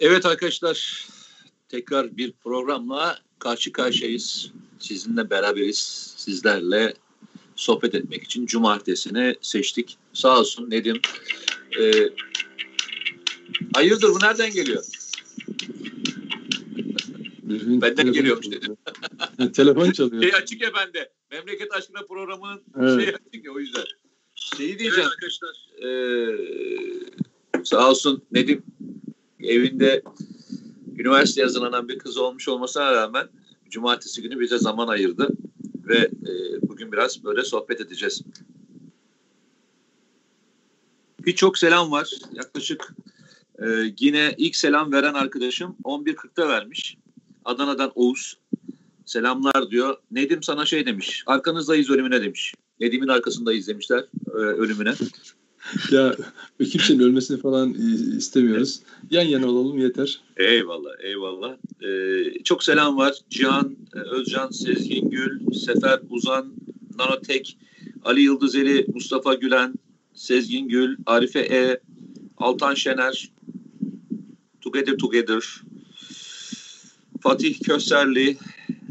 Evet arkadaşlar tekrar bir programla karşı karşıyayız. Sizinle beraberiz. Sizlerle sohbet etmek için cumartesini seçtik. Sağ olsun Nedim. Ee, hayırdır bu nereden geliyor? Benden geliyormuş dedim. telefon çalıyor. Şey açık ya bende. Memleket aşkına programının evet. şey açık ya o yüzden. Şeyi diyeceğim. Evet arkadaşlar. Ee, sağ olsun Nedim evinde üniversite yazılanan bir kız olmuş olmasına rağmen cumartesi günü bize zaman ayırdı ve e, bugün biraz böyle sohbet edeceğiz. Birçok selam var. Yaklaşık e, yine ilk selam veren arkadaşım 11.40'da vermiş. Adana'dan Oğuz. Selamlar diyor. Nedim sana şey demiş. Arkanızdayız ölümüne demiş. Nedim'in arkasındayız demişler e, ölümüne. ya kimsenin ölmesini falan istemiyoruz. Yan yana olalım yeter. Eyvallah, eyvallah. Ee, çok selam var. Cihan, Özcan, Sezgin Gül, Sefer Uzan, Nanotek, Ali Yıldızeli, Mustafa Gülen, Sezgin Gül, Arife E, Altan Şener, Together Together, Fatih Köserli,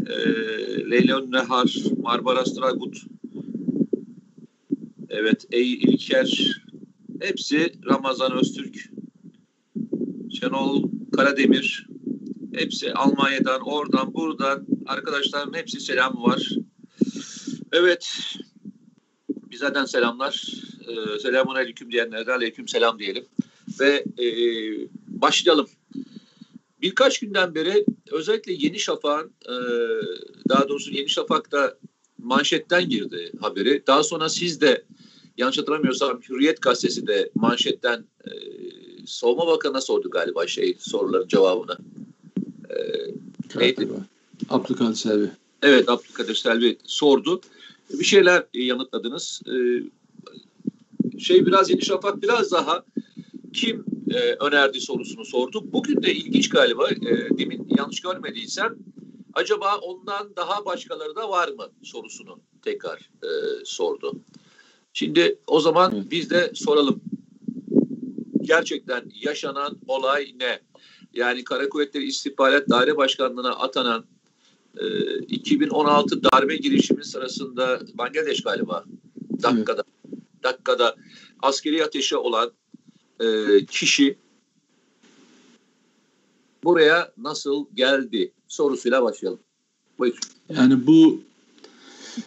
e, Leyla Nehar, Marmaras Dragut, Evet, Ey İlker, hepsi Ramazan Öztürk, Şenol Karademir, hepsi Almanya'dan, oradan, buradan arkadaşların hepsi selamı var. Evet, bizden selamlar. Ee, selamun aleyküm diyenlere de aleyküm selam diyelim. Ve e, başlayalım. Birkaç günden beri özellikle Yeni Şafak'ın, e, daha doğrusu Yeni Şafak'ta manşetten girdi haberi. Daha sonra siz de yanlış hatırlamıyorsam Hürriyet gazetesi de manşetten e, Savunma Bakanı'na sordu galiba şey soruların cevabını. E, neydi? Abdülkadir Selvi. Evet Abdülkadir Selvi sordu. Bir şeyler yanıtladınız. E, şey biraz Yeni Şafak biraz daha kim e, önerdi sorusunu sordu. Bugün de ilginç galiba e, demin yanlış görmediysem acaba ondan daha başkaları da var mı sorusunu tekrar e, sordu. Şimdi o zaman biz de soralım. Gerçekten yaşanan olay ne? Yani Kara Kuvvetleri İstihbarat Daire Başkanlığı'na atanan e, 2016 darbe girişimi sırasında Bangladeş galiba dakikada dakikada askeri ateşe olan e, kişi buraya nasıl geldi sorusuyla başlayalım. Buyur. Yani bu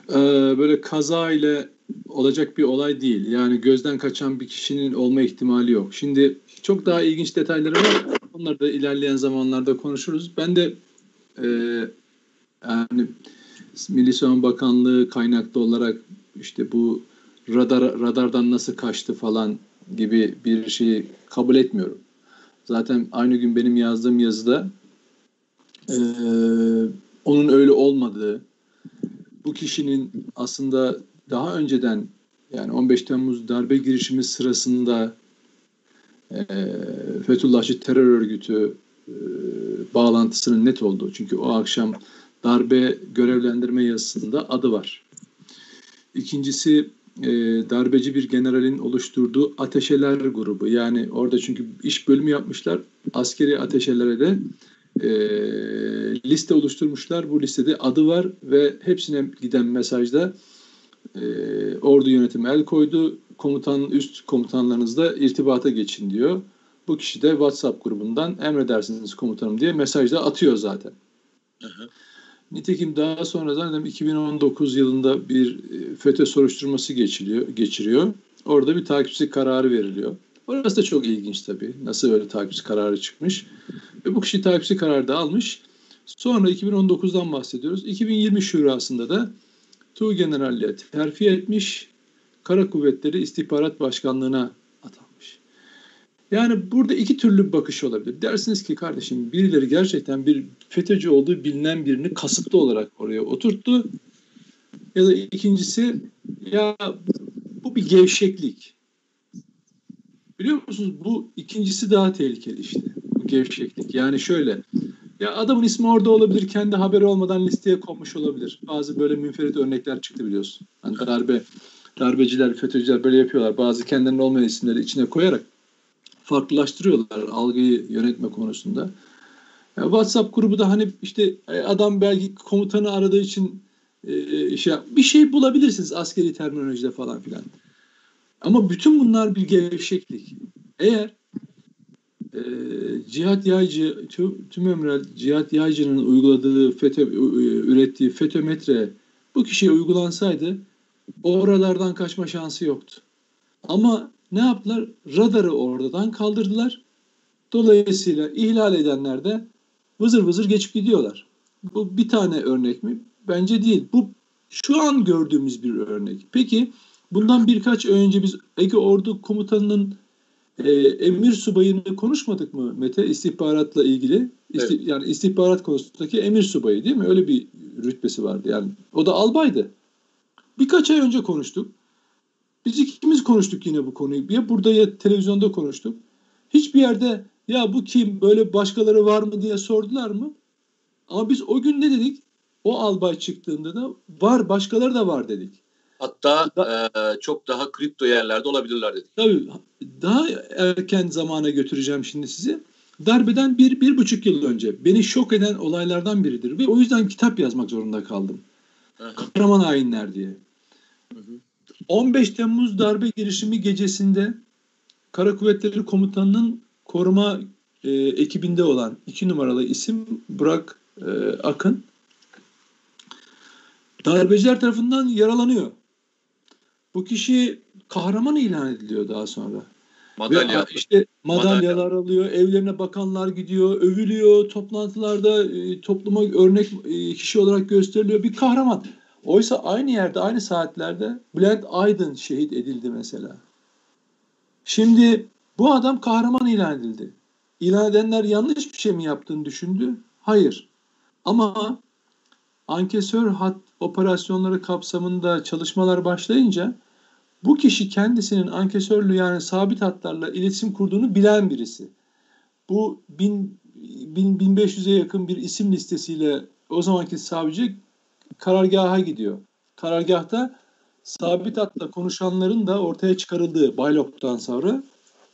e, böyle kaza ile olacak bir olay değil. Yani gözden kaçan bir kişinin olma ihtimali yok. Şimdi çok daha ilginç detayları var. Onları da ilerleyen zamanlarda konuşuruz. Ben de e, yani Milli Savunma Bakanlığı kaynaklı olarak işte bu radar radardan nasıl kaçtı falan gibi bir şeyi kabul etmiyorum. Zaten aynı gün benim yazdığım yazıda e, onun öyle olmadığı, bu kişinin aslında daha önceden yani 15 Temmuz darbe girişimi sırasında e, Fethullahçı terör örgütü e, bağlantısının net olduğu. Çünkü o akşam darbe görevlendirme yazısında adı var. İkincisi e, darbeci bir generalin oluşturduğu ateşeler grubu. Yani orada çünkü iş bölümü yapmışlar. Askeri ateşelere de e, liste oluşturmuşlar. Bu listede adı var ve hepsine giden mesajda e, ordu yönetimi el koydu. Komutan üst komutanlarınızla irtibata geçin diyor. Bu kişi de WhatsApp grubundan emredersiniz komutanım diye mesajda atıyor zaten. Hı hı. Nitekim daha sonra zaten 2019 yılında bir e, FETÖ soruşturması geçiliyor, geçiriyor. Orada bir takipçi kararı veriliyor. Orası da çok ilginç tabii. Nasıl böyle takipçi kararı çıkmış. Ve bu kişi takipçi kararı da almış. Sonra 2019'dan bahsediyoruz. 2020 şurasında da Tuğ Generalliğe terfi etmiş, Kara Kuvvetleri İstihbarat Başkanlığı'na atanmış. Yani burada iki türlü bakış olabilir. Dersiniz ki kardeşim birileri gerçekten bir FETÖ'cü olduğu bilinen birini kasıtlı olarak oraya oturttu. Ya da ikincisi ya bu bir gevşeklik. Biliyor musunuz bu ikincisi daha tehlikeli işte. Bu gevşeklik. Yani şöyle ya adamın ismi orada olabilir, kendi haberi olmadan listeye konmuş olabilir. Bazı böyle münferit örnekler çıktı biliyorsun. Hani darbe, darbeciler, FETÖ'cüler böyle yapıyorlar. Bazı kendilerinin olmayan isimleri içine koyarak farklılaştırıyorlar algıyı yönetme konusunda. Yani WhatsApp grubu da hani işte e, adam belki komutanı aradığı için e, şey bir şey bulabilirsiniz askeri terminolojide falan filan. Ama bütün bunlar bir gevşeklik. Eğer e, Cihat Yaycı, tüm, tüm Cihat Yaycı'nın uyguladığı, FETÖ, ürettiği FETÖmetre bu kişiye uygulansaydı oralardan kaçma şansı yoktu. Ama ne yaptılar? Radarı oradan kaldırdılar. Dolayısıyla ihlal edenler de vızır vızır geçip gidiyorlar. Bu bir tane örnek mi? Bence değil. Bu şu an gördüğümüz bir örnek. Peki bundan birkaç önce biz Ege Ordu Komutanı'nın e, emir subayını konuşmadık mı Mete istihbaratla ilgili? İsti, evet. Yani istihbarat konusundaki emir subayı değil mi? Öyle bir rütbesi vardı. Yani o da albaydı. Birkaç ay önce konuştuk. Biz ikimiz konuştuk yine bu konuyu. Ya burada ya televizyonda konuştuk. Hiçbir yerde ya bu kim böyle başkaları var mı diye sordular mı? Ama biz o gün ne dedik? O albay çıktığında da var başkaları da var dedik. Hatta e, çok daha kripto yerlerde olabilirler dedik. Tabii daha erken zamana götüreceğim şimdi sizi. Darbeden bir, bir buçuk yıl önce beni şok eden olaylardan biridir ve o yüzden kitap yazmak zorunda kaldım. Kahraman hainler diye. Hı hı. 15 Temmuz darbe girişimi gecesinde Kara Kuvvetleri Komutanı'nın koruma e, ekibinde olan iki numaralı isim Burak e, Akın darbeciler tarafından yaralanıyor. Bu kişi kahraman ilan ediliyor daha sonra. Madalya. Ve işte madalyalar madalya. alıyor, evlerine bakanlar gidiyor, övülüyor, toplantılarda e, topluma örnek e, kişi olarak gösteriliyor. Bir kahraman. Oysa aynı yerde, aynı saatlerde Bülent Aydın şehit edildi mesela. Şimdi bu adam kahraman ilan edildi. İlan edenler yanlış bir şey mi yaptığını düşündü? Hayır. Ama ankesör hat operasyonları kapsamında çalışmalar başlayınca bu kişi kendisinin ankesörlü yani sabit hatlarla iletişim kurduğunu bilen birisi. Bu bin, bin, 1500'e yakın bir isim listesiyle o zamanki savcı karargaha gidiyor. Karargahta sabit hatla konuşanların da ortaya çıkarıldığı Baylok'tan sonra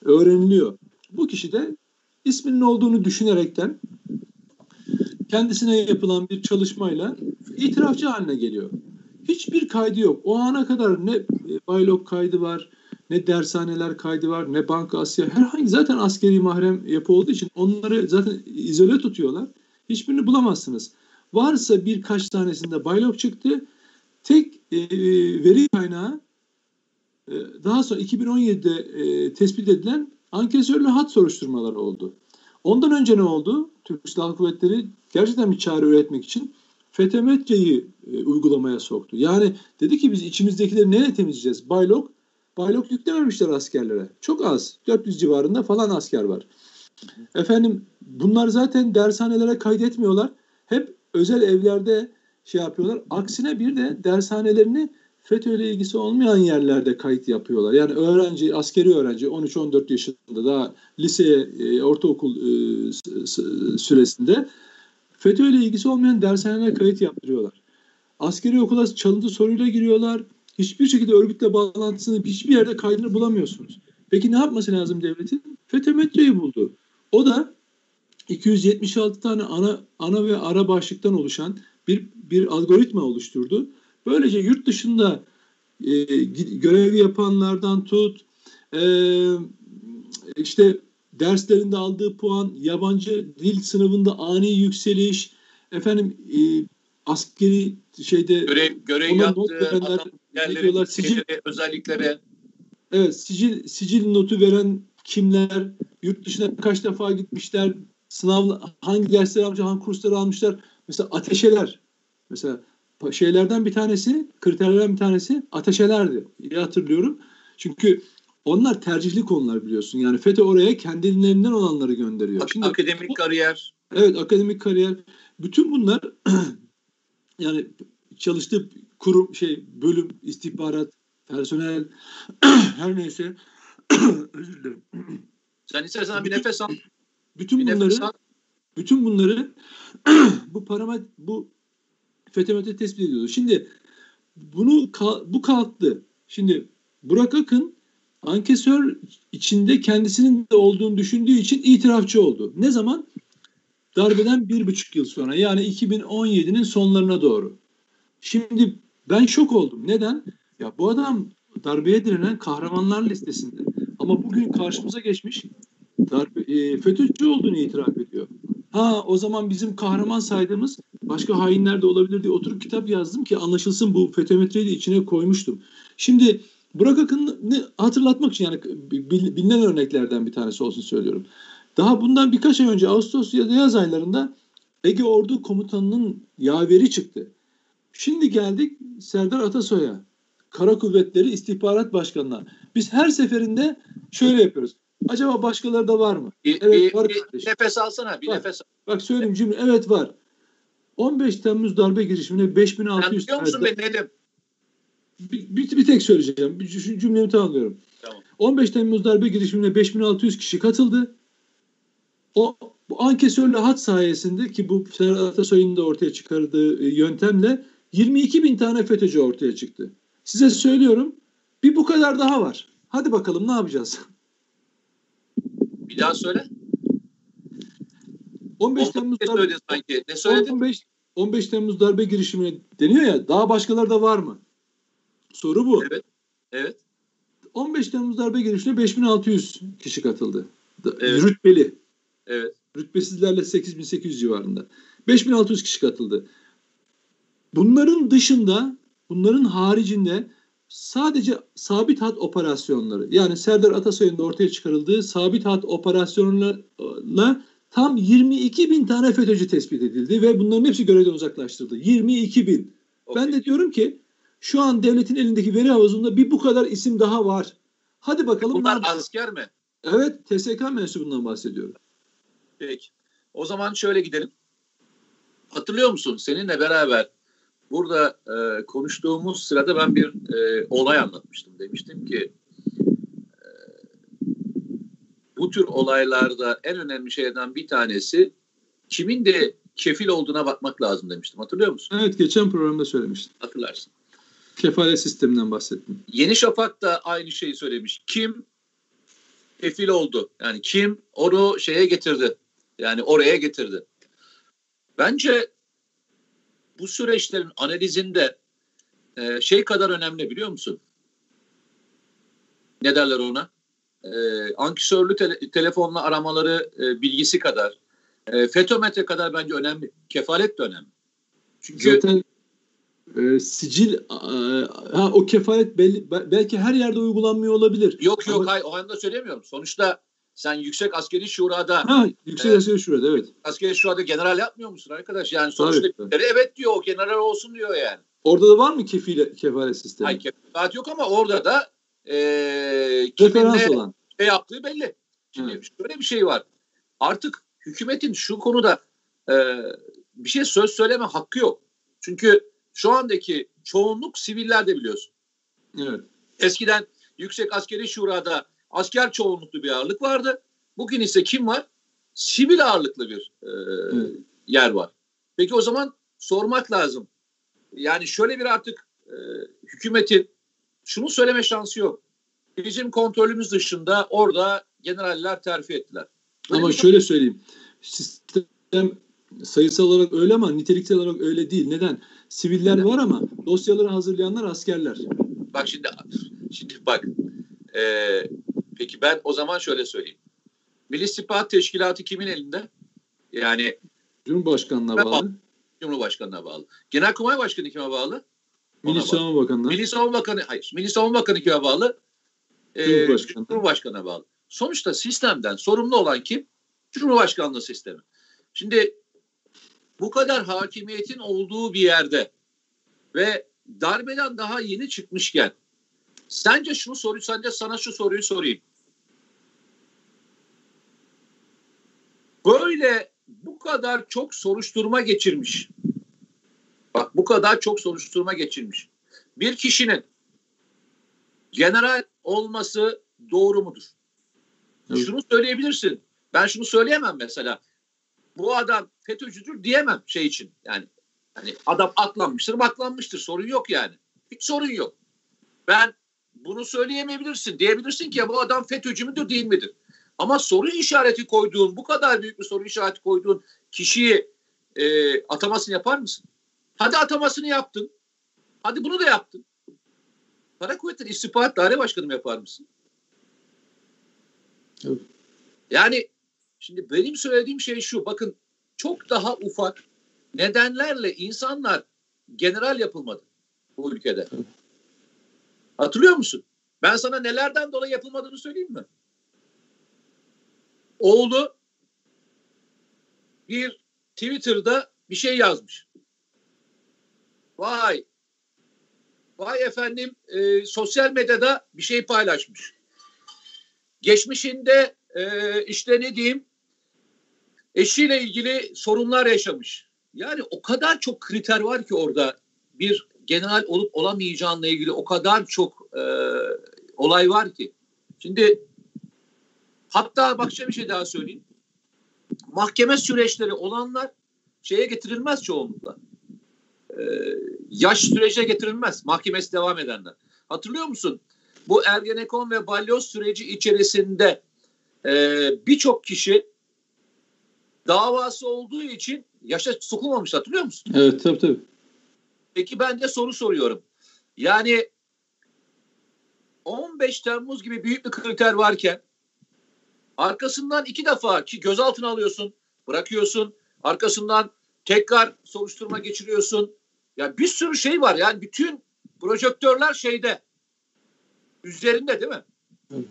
öğreniliyor. Bu kişi de isminin olduğunu düşünerekten kendisine yapılan bir çalışmayla itirafçı haline geliyor. Hiçbir kaydı yok. O ana kadar ne baylok kaydı var, ne dershaneler kaydı var, ne Banka Asya. Herhangi zaten askeri mahrem yapı olduğu için onları zaten izole tutuyorlar. Hiçbirini bulamazsınız. Varsa birkaç tanesinde baylok çıktı. Tek e, veri kaynağı e, daha sonra 2017'de e, tespit edilen ankesörlü hat soruşturmaları oldu. Ondan önce ne oldu? Türk Silahlı Kuvvetleri gerçekten bir çare üretmek için FETÖ-METRE'yi e, uygulamaya soktu. Yani dedi ki biz içimizdekileri neyle temizleyeceğiz? Baylok, baylok yüklememişler askerlere. Çok az. 400 civarında falan asker var. Efendim bunlar zaten dershanelere kaydetmiyorlar. Hep özel evlerde şey yapıyorlar. Aksine bir de dershanelerini FETÖ ile ilgisi olmayan yerlerde kayıt yapıyorlar. Yani öğrenci, askeri öğrenci 13-14 yaşında daha lise, e, ortaokul e, süresinde FETÖ ile ilgisi olmayan dershanelere kayıt yaptırıyorlar. Askeri okula çalıntı soruyla giriyorlar. Hiçbir şekilde örgütle bağlantısını hiçbir yerde kaydını bulamıyorsunuz. Peki ne yapması lazım devletin? FETÖ metreyi buldu. O da 276 tane ana ana ve ara başlıktan oluşan bir bir algoritma oluşturdu. Böylece yurt dışında e, görev yapanlardan tut e, işte derslerinde aldığı puan, yabancı dil sınavında ani yükseliş, efendim e, askeri şeyde görev, görev yaptığı verenler, yerleri, sicil, özelliklere Evet, sicil sicil notu veren kimler, yurt dışına kaç defa gitmişler, sınav hangi dersler almışlar, hangi kursları almışlar. Mesela ateşeler. Mesela şeylerden bir tanesi, kriterlerden bir tanesi ateşelerdi. İyi hatırlıyorum. Çünkü onlar tercihli konular biliyorsun. Yani FETÖ oraya kendilerinden olanları gönderiyor. Ak- Şimdi, akademik bu, kariyer. Evet akademik kariyer. Bütün bunlar yani çalıştığı kurum şey bölüm istihbarat personel her neyse özür dilerim. Sen istersen bir nefes al. Bütün bir bunları al. bütün bunları bu paramet bu FETÖ'de tespit ediyordu. Şimdi bunu bu kalktı. Şimdi Burak Akın ankesör içinde kendisinin de olduğunu düşündüğü için itirafçı oldu. Ne zaman? Darbeden bir buçuk yıl sonra yani 2017'nin sonlarına doğru. Şimdi ben şok oldum. Neden? Ya bu adam darbeye direnen kahramanlar listesinde. Ama bugün karşımıza geçmiş darbe, e, FETÖ'cü olduğunu itiraf ediyor. Ha o zaman bizim kahraman saydığımız başka hainler de olabilir diye oturup kitap yazdım ki anlaşılsın bu FETÖ'metreyi de içine koymuştum. Şimdi Burak Akın'ı hatırlatmak için yani bilinen örneklerden bir tanesi olsun söylüyorum. Daha bundan birkaç ay önce Ağustos ya da yaz aylarında Ege Ordu Komutanı'nın yaveri çıktı. Şimdi geldik Serdar Atasoy'a. Kara Kuvvetleri İstihbarat Başkanı'na. Biz her seferinde şöyle yapıyoruz. Acaba başkaları da var mı? Bir, evet bir, var bir nefes alsana. Bir bak, nefes Bak söyleyeyim cümle. Evet var. 15 Temmuz darbe girişimine 5600 Sen biliyor musun ben dedim? Bir, bir, bir tek söyleyeceğim. Bir, şu cümlemi tamamlıyorum. Tamam. 15 Temmuz darbe girişimine 5600 kişi katıldı. O bu ankesörle hat sayesinde ki bu Serhat Atasoy'un da ortaya çıkardığı e, yöntemle 22 bin tane FETÖ'cü ortaya çıktı. Size söylüyorum bir bu kadar daha var. Hadi bakalım ne yapacağız? Bir daha söyle. 15 Temmuz darbe, sanki. Ne söyledin? 15, 15 Temmuz darbe girişimine deniyor ya daha başkaları da var mı? Soru bu. Evet. Evet. 15 Temmuz darbe girişimine 5600 kişi katıldı. Evet. Rütbeli. Evet. Rütbesizlerle 8800 civarında. 5600 kişi katıldı. Bunların dışında, bunların haricinde sadece sabit hat operasyonları yani Serdar Atasoy'un da ortaya çıkarıldığı sabit hat operasyonlarla tam 22 bin tane FETÖ'cü tespit edildi ve bunların hepsi görevden uzaklaştırıldı. 22 bin. Okay. Ben de diyorum ki şu an devletin elindeki veri havuzunda bir bu kadar isim daha var. Hadi bakalım. Bunlar asker mi? Evet TSK mensubundan bahsediyorum. Peki. O zaman şöyle gidelim. Hatırlıyor musun? Seninle beraber burada e, konuştuğumuz sırada ben bir e, olay anlatmıştım. Demiştim ki e, bu tür olaylarda en önemli şeylerden bir tanesi kimin de kefil olduğuna bakmak lazım demiştim. Hatırlıyor musun? Evet geçen programda söylemiştim. Hatırlarsın. Kefalet sisteminden bahsettim. Yeni Şafak da aynı şeyi söylemiş. Kim kefil oldu? Yani kim onu şeye getirdi? Yani oraya getirdi. Bence bu süreçlerin analizinde e, şey kadar önemli biliyor musun? Ne derler ona? E, ankesörlü te- telefonla aramaları e, bilgisi kadar, e, FETÖ kadar bence önemli. Kefalet de önemli. Çünkü Zaten e, sicil e, ha, o kefalet belli, belki her yerde uygulanmıyor olabilir. Yok yok Ama, hayır o anda söylemiyorum. Sonuçta sen yüksek askeri şurada ha, yüksek e, askeri şurada evet. Askeri şurada general yapmıyor musun arkadaş? Yani sonuçta tabii. evet diyor o general olsun diyor yani. Orada da var mı kefile, kefalet sistemi? Hayır kefalet yok ama orada da e, referans olan şey yaptığı belli. Şimdi evet. şöyle bir şey var. Artık hükümetin şu konuda e, bir şey söz söyleme hakkı yok. Çünkü şu andaki çoğunluk siviller de biliyorsun. Evet. Eskiden Yüksek Askeri Şura'da asker çoğunluklu bir ağırlık vardı. Bugün ise kim var? Sivil ağırlıklı bir e, evet. yer var. Peki o zaman sormak lazım. Yani şöyle bir artık e, hükümetin şunu söyleme şansı yok. Bizim kontrolümüz dışında orada generaller terfi ettiler. Böyle ama şöyle söyleyeyim. Sistem sayısal olarak öyle ama niteliksel olarak öyle değil. Neden? Siviller var ama dosyaları hazırlayanlar askerler. Bak şimdi şimdi bak e, peki ben o zaman şöyle söyleyeyim. Milli İstihbarat Teşkilatı kimin elinde? Yani Cumhurbaşkanına bağlı. bağlı. Cumhurbaşkanına bağlı. Genelkurmay Başkanı kime bağlı? Milli Savunma Bakanı. Milli Savunma Bakanı, hayır. Milli Savunma Bakanı kime bağlı? Ee, Cumhurbaşkanı. Cumhurbaşkanına bağlı. Sonuçta sistemden sorumlu olan kim? Cumhurbaşkanlığı sistemi. Şimdi bu kadar hakimiyetin olduğu bir yerde ve darbeden daha yeni çıkmışken sence şunu soruyu sence sana şu soruyu sorayım. Böyle bu kadar çok soruşturma geçirmiş. Bak bu kadar çok soruşturma geçirmiş. Bir kişinin general olması doğru mudur? Evet. Şunu söyleyebilirsin. Ben şunu söyleyemem mesela bu adam FETÖ'cüdür diyemem şey için. Yani hani adam aklanmıştır, aklanmıştır. Sorun yok yani. Hiç sorun yok. Ben bunu söyleyemeyebilirsin. Diyebilirsin ki ya bu adam FETÖ'cü müdür değil midir? Ama soru işareti koyduğun, bu kadar büyük bir soru işareti koyduğun kişiyi e, atamasını yapar mısın? Hadi atamasını yaptın. Hadi bunu da yaptın. Kara Kuvvetleri İstihbarat Daire Başkanı yapar mısın? Evet. Yani şimdi benim söylediğim şey şu. Bakın çok daha ufak nedenlerle insanlar general yapılmadı bu ülkede. Hatırlıyor musun? Ben sana nelerden dolayı yapılmadığını söyleyeyim mi? Oğlu bir Twitter'da bir şey yazmış. Vay vay efendim e, sosyal medyada bir şey paylaşmış. Geçmişinde e, işte ne diyeyim eşiyle ilgili sorunlar yaşamış. Yani o kadar çok kriter var ki orada bir general olup olamayacağınla ilgili o kadar çok e, olay var ki. Şimdi hatta bak bir şey daha söyleyeyim. Mahkeme süreçleri olanlar şeye getirilmez çoğunlukla. Ee, yaş sürecine getirilmez. Mahkemesi devam edenler. Hatırlıyor musun? Bu Ergenekon ve Balyoz süreci içerisinde e, birçok kişi davası olduğu için yaşa sokulmamış hatırlıyor musun? Evet tabii tabii. Peki ben de soru soruyorum. Yani 15 Temmuz gibi büyük bir kriter varken arkasından iki defa ki gözaltına alıyorsun, bırakıyorsun. Arkasından tekrar soruşturma geçiriyorsun. Ya yani bir sürü şey var. Yani bütün projektörler şeyde üzerinde değil mi? Hı.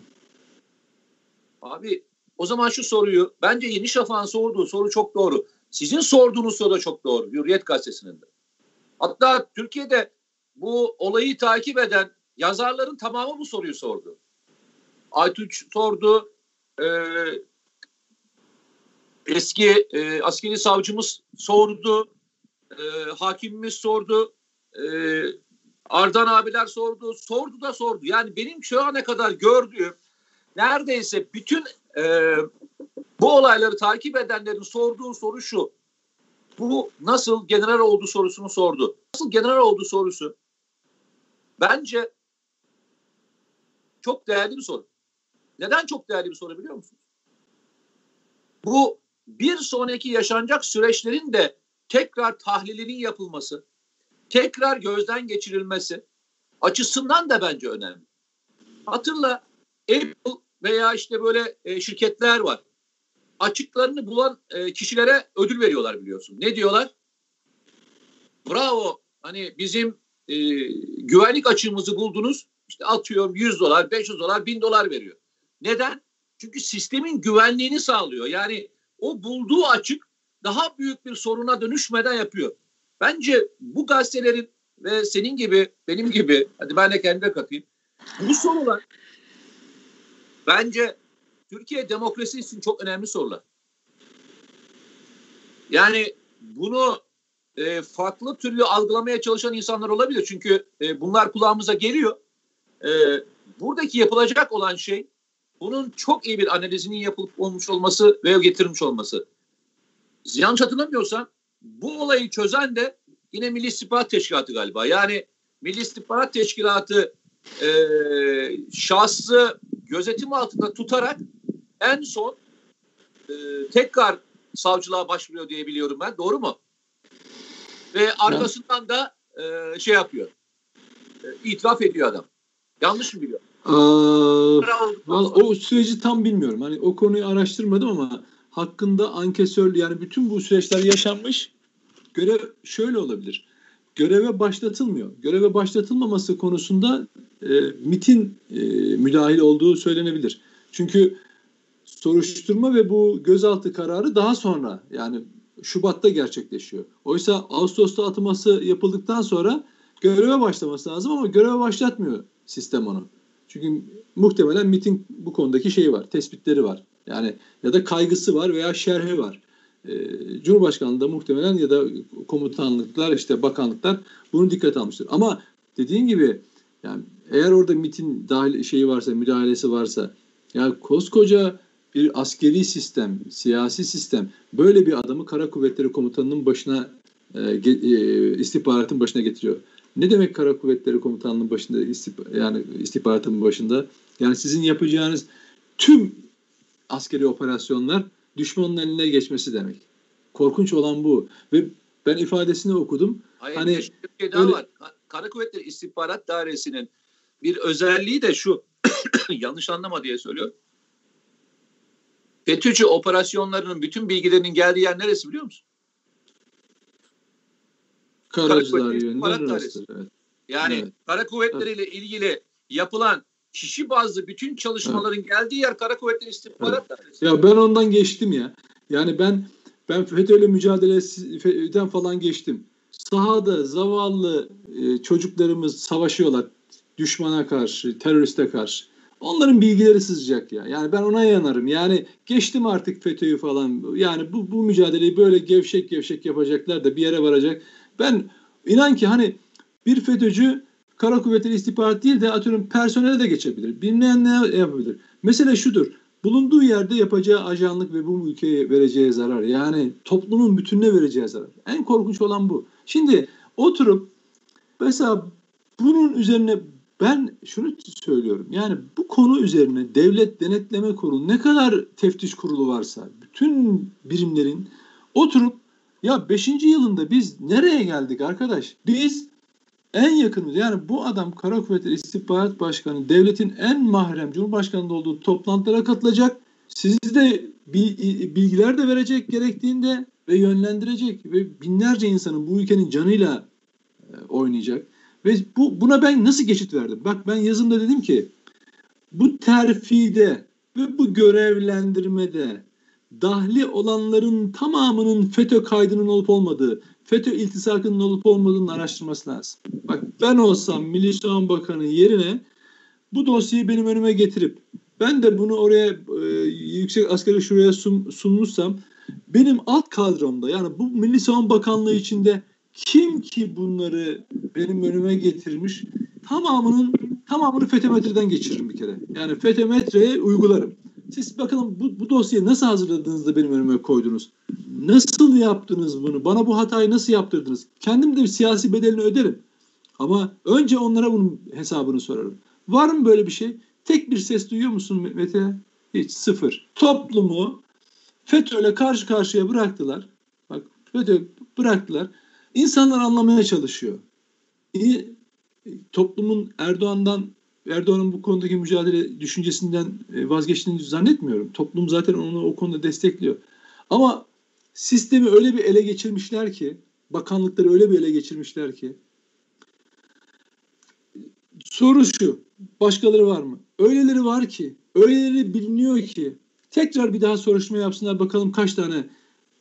Abi o zaman şu soruyu bence Yeni Şafak'ın sorduğu soru çok doğru. Sizin sorduğunuz soru da çok doğru. Hürriyet gazetesinin de. Hatta Türkiye'de bu olayı takip eden yazarların tamamı bu soruyu sordu. Aytuç sordu. E, eski e, askeri savcımız sordu. E, hakimimiz sordu. E, Ardan abiler sordu. Sordu da sordu. Yani benim şu ana kadar gördüğüm neredeyse bütün e, bu olayları takip edenlerin sorduğu soru şu. Bu nasıl general oldu sorusunu sordu. Nasıl general oldu sorusu bence çok değerli bir soru. Neden çok değerli bir soru biliyor musunuz? Bu bir sonraki yaşanacak süreçlerin de tekrar tahlilinin yapılması, tekrar gözden geçirilmesi açısından da bence önemli. Hatırla Apple veya işte böyle e, şirketler var. Açıklarını bulan e, kişilere ödül veriyorlar biliyorsun. Ne diyorlar? Bravo hani bizim e, güvenlik açığımızı buldunuz. İşte atıyorum 100 dolar, 500 dolar, 1000 dolar veriyor. Neden? Çünkü sistemin güvenliğini sağlıyor. Yani o bulduğu açık daha büyük bir soruna dönüşmeden yapıyor. Bence bu gazetelerin ve senin gibi, benim gibi, hadi ben de kendime katayım. Bu sorular bence Türkiye demokrasi için çok önemli sorular. Yani bunu e, farklı türlü algılamaya çalışan insanlar olabilir. Çünkü e, bunlar kulağımıza geliyor. E, buradaki yapılacak olan şey bunun çok iyi bir analizinin yapılıp olmuş olması ve getirilmiş olması. Yanlış hatırlamıyorsam bu olayı çözen de yine Milli İstihbarat Teşkilatı galiba. Yani Milli İstihbarat Teşkilatı e, şahsı gözetim altında tutarak en son e, tekrar savcılığa başvuruyor diye biliyorum ben. Doğru mu? Ve arkasından da e, şey yapıyor. E, itiraf ediyor adam. Yanlış mı biliyor? Ee, o süreci tam bilmiyorum. Hani o konuyu araştırmadım ama hakkında ankesör yani bütün bu süreçler yaşanmış. Görev şöyle olabilir. Göreve başlatılmıyor. Göreve başlatılmaması konusunda e, MIT'in e, müdahil olduğu söylenebilir. Çünkü soruşturma ve bu gözaltı kararı daha sonra yani Şubat'ta gerçekleşiyor. Oysa Ağustos'ta atılması yapıldıktan sonra göreve başlaması lazım ama göreve başlatmıyor sistem onu. Çünkü muhtemelen MIT'in bu konudaki şeyi var, tespitleri var. Yani ya da kaygısı var veya şerhi var. Ee, Cumhurbaşkanlığı da muhtemelen ya da komutanlıklar işte bakanlıklar bunu dikkat almıştır. Ama dediğin gibi yani eğer orada MIT'in dahil şeyi varsa, müdahalesi varsa ya koskoca bir askeri sistem, siyasi sistem böyle bir adamı Kara Kuvvetleri Komutanı'nın başına e, e, istihbaratın başına getiriyor. Ne demek Kara Kuvvetleri Komutanlığı'nın başında istip, yani istihbaratın başında? Yani sizin yapacağınız tüm askeri operasyonlar düşmanın eline geçmesi demek. Korkunç olan bu. Ve ben ifadesini okudum. Hayır, hani bir şey daha öyle... var. Kara Kuvvetleri İstihbarat Dairesi'nin bir özelliği de şu. yanlış anlama diye söylüyorum. FETÖ'cü operasyonlarının bütün bilgilerinin geldiği yer neresi biliyor musun? Karacılar yönünden evet. Yani evet. kara kuvvetleriyle evet. ilgili yapılan kişi bazlı bütün çalışmaların evet. geldiği yer Kara Kuvvetleri İstihbarat evet. Dairesi. Ya ben ondan geçtim ya. Yani ben ben FETÖ'yle mücadeleden falan geçtim. Sahada zavallı e, çocuklarımız savaşıyorlar düşmana karşı, teröriste karşı. Onların bilgileri sızacak ya. Yani ben ona yanarım. Yani geçtim artık FETÖ'yü falan. Yani bu, bu mücadeleyi böyle gevşek gevşek yapacaklar da bir yere varacak. Ben inan ki hani bir FETÖ'cü kara kuvvetleri istihbarat değil de atıyorum personele de geçebilir. Bilmeyen ne yapabilir? Mesele şudur. Bulunduğu yerde yapacağı ajanlık ve bu ülkeye vereceği zarar. Yani toplumun bütününe vereceği zarar. En korkunç olan bu. Şimdi oturup mesela bunun üzerine ben şunu söylüyorum. Yani bu konu üzerine devlet denetleme kurulu ne kadar teftiş kurulu varsa bütün birimlerin oturup ya 5. yılında biz nereye geldik arkadaş? Biz en yakınız yani bu adam Kara Kuvvetleri İstihbarat Başkanı devletin en mahrem Cumhurbaşkanı'nda olduğu toplantılara katılacak. Sizi de bilgiler de verecek gerektiğinde ve yönlendirecek ve binlerce insanın bu ülkenin canıyla e, oynayacak. Ve bu buna ben nasıl geçit verdim? Bak ben yazımda dedim ki bu terfide ve bu görevlendirmede dahli olanların tamamının FETÖ kaydının olup olmadığı, FETÖ iltisakının olup olmadığını araştırması lazım. Bak ben olsam Milli Savunma Bakanı yerine bu dosyayı benim önüme getirip ben de bunu oraya e, yüksek askeri şuraya sun, sunmuşsam benim alt kadromda yani bu Milli Savunma Bakanlığı içinde kim ki bunları benim önüme getirmiş tamamının tamamını FETÖ geçiririm bir kere. Yani FETÖ uygularım. Siz bakalım bu, bu dosyayı nasıl hazırladınız da benim önüme koydunuz? Nasıl yaptınız bunu? Bana bu hatayı nasıl yaptırdınız? Kendim de bir siyasi bedelini öderim. Ama önce onlara bunun hesabını sorarım. Var mı böyle bir şey? Tek bir ses duyuyor musun Mete? Hiç sıfır. Toplumu FETÖ'yle karşı karşıya bıraktılar. Bak FETÖ bıraktılar. İnsanlar anlamaya çalışıyor. İyi, toplumun Erdoğan'dan Erdoğan'ın bu konudaki mücadele düşüncesinden e, vazgeçtiğini zannetmiyorum. Toplum zaten onu o konuda destekliyor. Ama sistemi öyle bir ele geçirmişler ki, bakanlıkları öyle bir ele geçirmişler ki soru şu, başkaları var mı? Öyleleri var ki, öyleleri biliniyor ki tekrar bir daha soruşturma yapsınlar bakalım kaç tane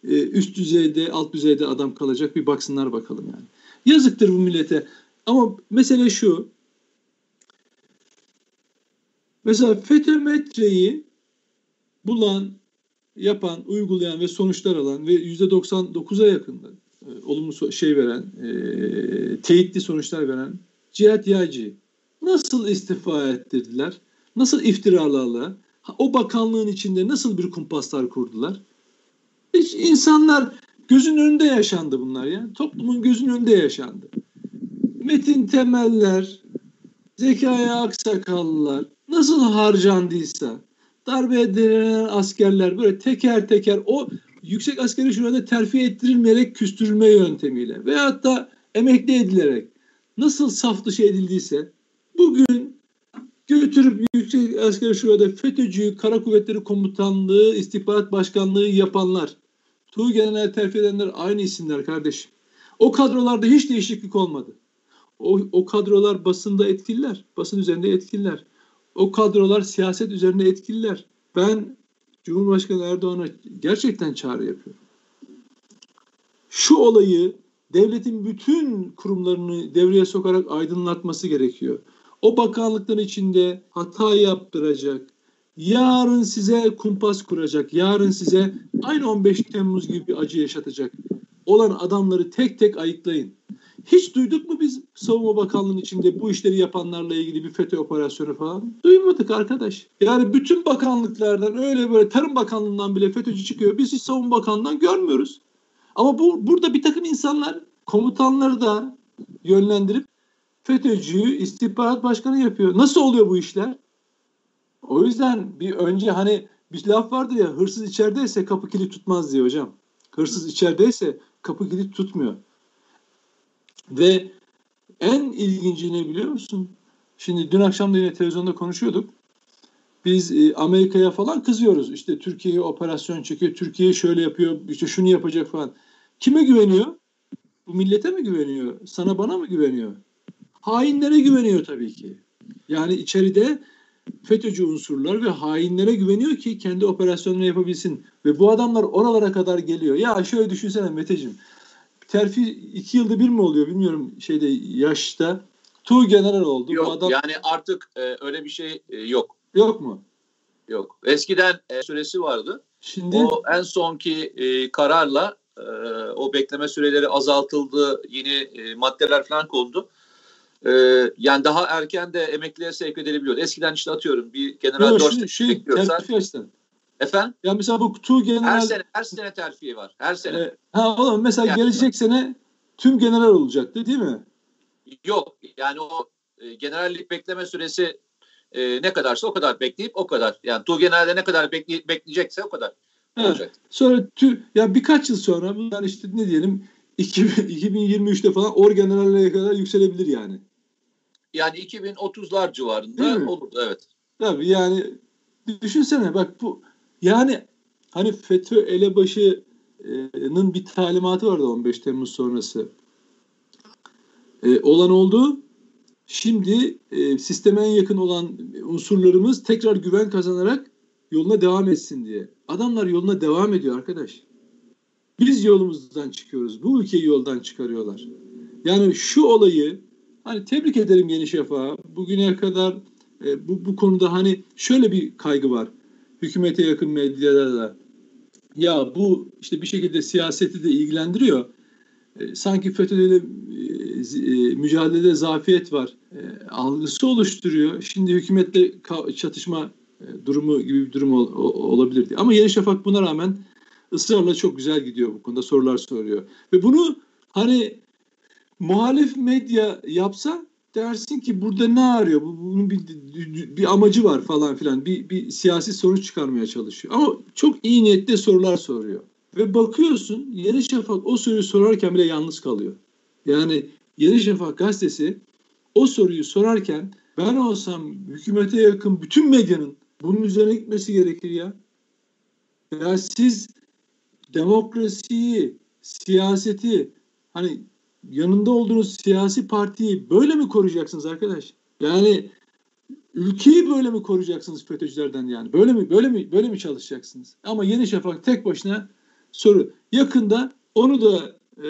e, üst düzeyde, alt düzeyde adam kalacak bir baksınlar bakalım yani. Yazıktır bu millete. Ama mesele şu. Mesela FETÖ bulan, yapan, uygulayan ve sonuçlar alan ve %99'a yakında e, olumlu şey veren, e, teyitli sonuçlar veren Cihat Yaycı nasıl istifa ettirdiler? Nasıl iftiralarla? O bakanlığın içinde nasıl bir kumpaslar kurdular? Hiç insanlar gözün önünde yaşandı bunlar ya. Toplumun gözün önünde yaşandı. Metin Temeller, Zekaya Aksakallılar nasıl harcandıysa darbe edilen askerler böyle teker teker o yüksek askeri şurada terfi ettirilmeyerek küstürülme yöntemiyle veyahut da emekli edilerek nasıl saf dışı edildiyse bugün götürüp yüksek askeri şurada FETÖ'cü Kara Kuvvetleri Komutanlığı istihbarat başkanlığı yapanlar Tuğ General terfi edenler aynı isimler kardeşim. O kadrolarda hiç değişiklik olmadı. O, o kadrolar basında etkililer. Basın üzerinde etkililer. O kadrolar siyaset üzerinde etkililer. Ben Cumhurbaşkanı Erdoğan'a gerçekten çağrı yapıyorum. Şu olayı devletin bütün kurumlarını devreye sokarak aydınlatması gerekiyor. O bakanlıkların içinde hata yaptıracak, yarın size kumpas kuracak, yarın size aynı 15 Temmuz gibi bir acı yaşatacak olan adamları tek tek ayıklayın. Hiç duyduk mu biz Savunma Bakanlığı'nın içinde bu işleri yapanlarla ilgili bir FETÖ operasyonu falan? Duymadık arkadaş. Yani bütün bakanlıklardan öyle böyle Tarım Bakanlığı'ndan bile FETÖ'cü çıkıyor. Biz hiç Savunma Bakanlığı'ndan görmüyoruz. Ama bu burada bir takım insanlar komutanları da yönlendirip FETÖ'cüyü istihbarat başkanı yapıyor. Nasıl oluyor bu işler? O yüzden bir önce hani bir laf vardır ya hırsız içerideyse kapı kilit tutmaz diye hocam. Hırsız içerideyse kapı kilit tutmuyor. Ve en ilginci ne biliyor musun? Şimdi dün akşam da yine televizyonda konuşuyorduk. Biz e, Amerika'ya falan kızıyoruz. İşte Türkiye'ye operasyon çekiyor, Türkiye şöyle yapıyor, işte şunu yapacak falan. Kime güveniyor? Bu millete mi güveniyor? Sana bana mı güveniyor? Hainlere güveniyor tabii ki. Yani içeride FETÖ'cü unsurlar ve hainlere güveniyor ki kendi operasyonunu yapabilsin. Ve bu adamlar oralara kadar geliyor. Ya şöyle düşünsene Meteciğim. Terfi iki yılda bir mi oluyor bilmiyorum şeyde yaşta. Tu general oldu. Yok bu adam... yani artık e, öyle bir şey e, yok. Yok mu? Yok. Eskiden e, süresi vardı. Şimdi o en sonki e, kararla e, o bekleme süreleri azaltıldı. Yeni e, maddeler falan kondu. E, yani daha erken de emekliye sevk edilebiliyordu. Eskiden işte atıyorum bir general Yok, şey, bekliyorsan. Efendim? Ya mesela bu tu general... Her sene, her sene terfiye var. Her sene. E, ha oğlum mesela yani, gelecek sene tüm general olacaktı değil mi? Yok. Yani o e, generallik bekleme süresi e, ne kadarsa o kadar bekleyip o kadar. Yani tu generalde ne kadar bekle, bekleyecekse o kadar evet. olacak. Sonra tü, ya birkaç yıl sonra bunlar işte ne diyelim 2023'te falan or generallere kadar yükselebilir yani. Yani 2030'lar civarında olur evet. Tabii yani düşünsene bak bu yani hani FETÖ elebaşının bir talimatı vardı 15 Temmuz sonrası. Ee, olan oldu. Şimdi e, sisteme en yakın olan unsurlarımız tekrar güven kazanarak yoluna devam etsin diye. Adamlar yoluna devam ediyor arkadaş. Biz yolumuzdan çıkıyoruz. Bu ülkeyi yoldan çıkarıyorlar. Yani şu olayı hani tebrik ederim Yeni Şafak'a. Bugüne kadar e, bu, bu konuda hani şöyle bir kaygı var. Hükümete yakın medyada da. Ya bu işte bir şekilde siyaseti de ilgilendiriyor. E, sanki FETÖ'yle e, e, mücadelede zafiyet var. E, algısı oluşturuyor. Şimdi hükümetle çatışma e, durumu gibi bir durum ol, olabilir diye. Ama Yeni Şafak buna rağmen ısrarla çok güzel gidiyor bu konuda sorular soruyor. Ve bunu hani muhalif medya yapsa dersin ki burada ne arıyor? Bunun bir, bir amacı var falan filan. Bir, bir siyasi sonuç çıkarmaya çalışıyor. Ama çok iyi niyetli sorular soruyor. Ve bakıyorsun Yeni Şafak o soruyu sorarken bile yalnız kalıyor. Yani Yeni Şafak gazetesi o soruyu sorarken ben olsam hükümete yakın bütün medyanın bunun üzerine gitmesi gerekir ya. Ya siz demokrasiyi, siyaseti hani yanında olduğunuz siyasi partiyi böyle mi koruyacaksınız arkadaş? Yani ülkeyi böyle mi koruyacaksınız FETÖ'cülerden yani? Böyle mi böyle mi böyle mi çalışacaksınız? Ama Yeni Şafak tek başına soru. Yakında onu da e,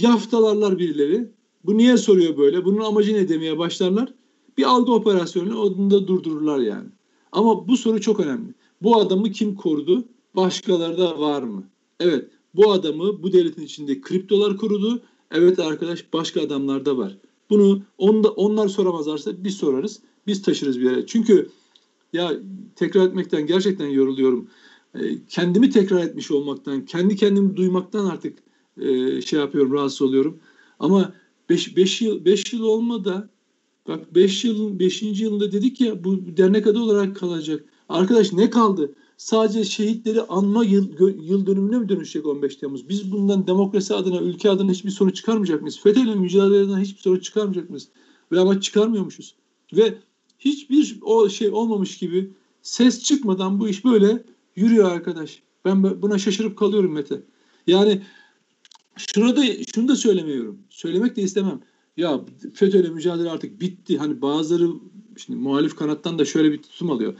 yaftalarlar birileri. Bu niye soruyor böyle? Bunun amacı ne demeye başlarlar. Bir algı operasyonu onu da durdururlar yani. Ama bu soru çok önemli. Bu adamı kim korudu? Başkaları da var mı? Evet bu adamı bu devletin içinde kriptolar korudu. Evet arkadaş başka adamlar da var. Bunu onda, onlar soramazlarsa biz sorarız. Biz taşırız bir yere. Çünkü ya tekrar etmekten gerçekten yoruluyorum. E, kendimi tekrar etmiş olmaktan, kendi kendimi duymaktan artık e, şey yapıyorum, rahatsız oluyorum. Ama 5 yıl 5 yıl olmadı. Bak 5 yılın 5. yılında dedik ya bu dernek adı olarak kalacak. Arkadaş ne kaldı? Sadece şehitleri anma yıl, yıl dönümüne mi dönüşecek 15 Temmuz? Biz bundan demokrasi adına, ülke adına hiçbir sonuç çıkarmayacak mıyız? FETÖ'yle mücadeleden hiçbir sonuç çıkarmayacak mıyız? Ve ama çıkarmıyormuşuz. Ve hiçbir o şey olmamış gibi ses çıkmadan bu iş böyle yürüyor arkadaş. Ben buna şaşırıp kalıyorum Mete. Yani şunu da, şunu da söylemiyorum. Söylemek de istemem. Ya FETÖ'yle mücadele artık bitti. Hani bazıları şimdi muhalif kanattan da şöyle bir tutum alıyor.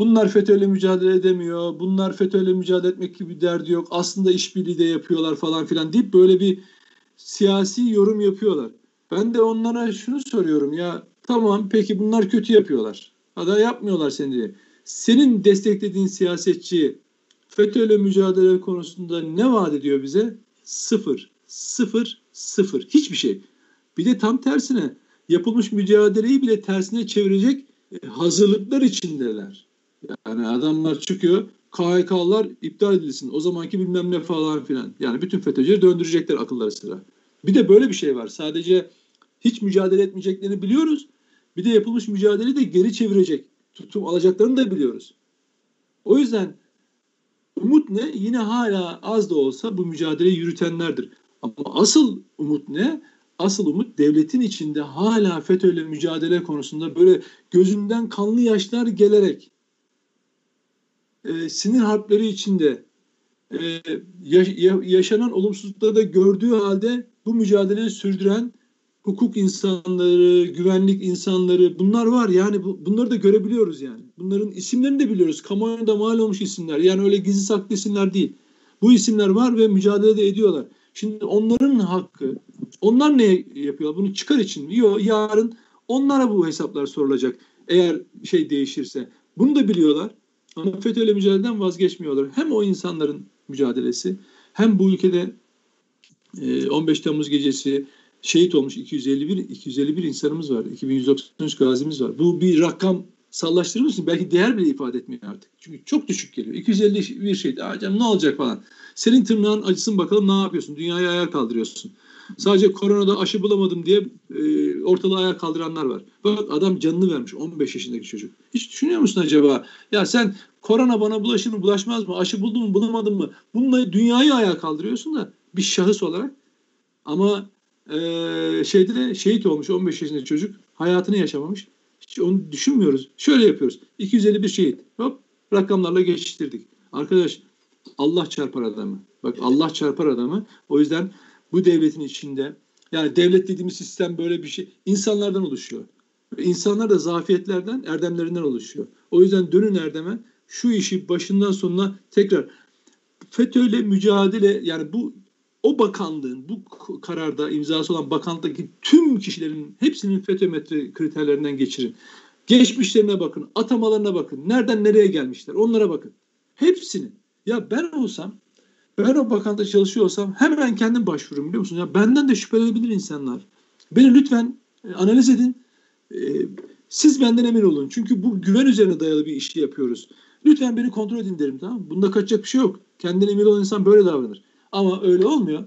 Bunlar FETÖ'yle mücadele edemiyor. Bunlar FETÖ'yle mücadele etmek gibi bir derdi yok. Aslında işbirliği de yapıyorlar falan filan deyip böyle bir siyasi yorum yapıyorlar. Ben de onlara şunu soruyorum ya tamam peki bunlar kötü yapıyorlar. Ada yapmıyorlar seni diye. Senin desteklediğin siyasetçi FETÖ'yle mücadele konusunda ne vaat ediyor bize? Sıfır. Sıfır. Sıfır. Hiçbir şey. Bir de tam tersine yapılmış mücadeleyi bile tersine çevirecek e, hazırlıklar içindeler. Yani adamlar çıkıyor KHK'lar iptal edilsin. O zamanki bilmem ne falan filan. Yani bütün FETÖ'cüleri döndürecekler akılları sıra. Bir de böyle bir şey var. Sadece Hiç mücadele etmeyeceklerini biliyoruz. Bir de yapılmış mücadeleyi de geri çevirecek tutum alacaklarını da biliyoruz. O yüzden umut ne? Yine hala az da olsa bu mücadeleyi yürütenlerdir. Ama asıl umut ne? Asıl umut devletin içinde hala FETÖ'yle mücadele konusunda böyle gözünden kanlı yaşlar gelerek e, sinir harpleri içinde e, yaşanan olumsuzlukları da gördüğü halde bu mücadeleyi sürdüren hukuk insanları, güvenlik insanları bunlar var. Yani bu, bunları da görebiliyoruz yani. Bunların isimlerini de biliyoruz. Kamuoyunda mal olmuş isimler. Yani öyle gizli saklı isimler değil. Bu isimler var ve mücadele de ediyorlar. Şimdi onların hakkı, onlar ne yapıyor? Bunu çıkar için mi? Yok yarın onlara bu hesaplar sorulacak. Eğer şey değişirse. Bunu da biliyorlar. Ama FETÖ'yle mücadeleden vazgeçmiyorlar. Hem o insanların mücadelesi hem bu ülkede 15 Temmuz gecesi şehit olmuş 251 251 insanımız var. 2193 gazimiz var. Bu bir rakam sallaştırır mısın? Belki değer bile ifade etmiyor artık. Çünkü çok düşük geliyor. 251 şehit. Aa ne olacak falan. Senin tırnağın acısın bakalım ne yapıyorsun? Dünyayı ayağa kaldırıyorsun. Sadece koronada aşı bulamadım diye e, ortalığı ayağa kaldıranlar var. Bak adam canını vermiş 15 yaşındaki çocuk. Hiç düşünüyor musun acaba? Ya sen korona bana bulaşır mı bulaşmaz mı? Aşı buldun mu bulamadın mı? Bununla dünyayı ayağa kaldırıyorsun da bir şahıs olarak. Ama e, şeyde de şehit olmuş 15 yaşındaki çocuk. Hayatını yaşamamış. Hiç onu düşünmüyoruz. Şöyle yapıyoruz. 251 şehit. Hop rakamlarla geçiştirdik. Arkadaş Allah çarpar adamı. Bak Allah çarpar adamı. O yüzden bu devletin içinde yani devlet dediğimiz sistem böyle bir şey insanlardan oluşuyor. İnsanlar da zafiyetlerden, erdemlerinden oluşuyor. O yüzden dönün erdeme şu işi başından sonuna tekrar FETÖ'yle mücadele yani bu o bakanlığın bu kararda imzası olan bakanlıktaki tüm kişilerin hepsinin FETÖ metre kriterlerinden geçirin. Geçmişlerine bakın, atamalarına bakın. Nereden nereye gelmişler onlara bakın. Hepsini. Ya ben olsam, ben o bakanlıkta çalışıyor olsam hemen kendim başvururum biliyor musun? Ya benden de şüphelenebilir insanlar. Beni lütfen e, analiz edin. E, siz benden emin olun. Çünkü bu güven üzerine dayalı bir işi yapıyoruz. Lütfen beni kontrol edin derim tamam mı? Bunda kaçacak bir şey yok. Kendine emin olan insan böyle davranır. Ama öyle olmuyor.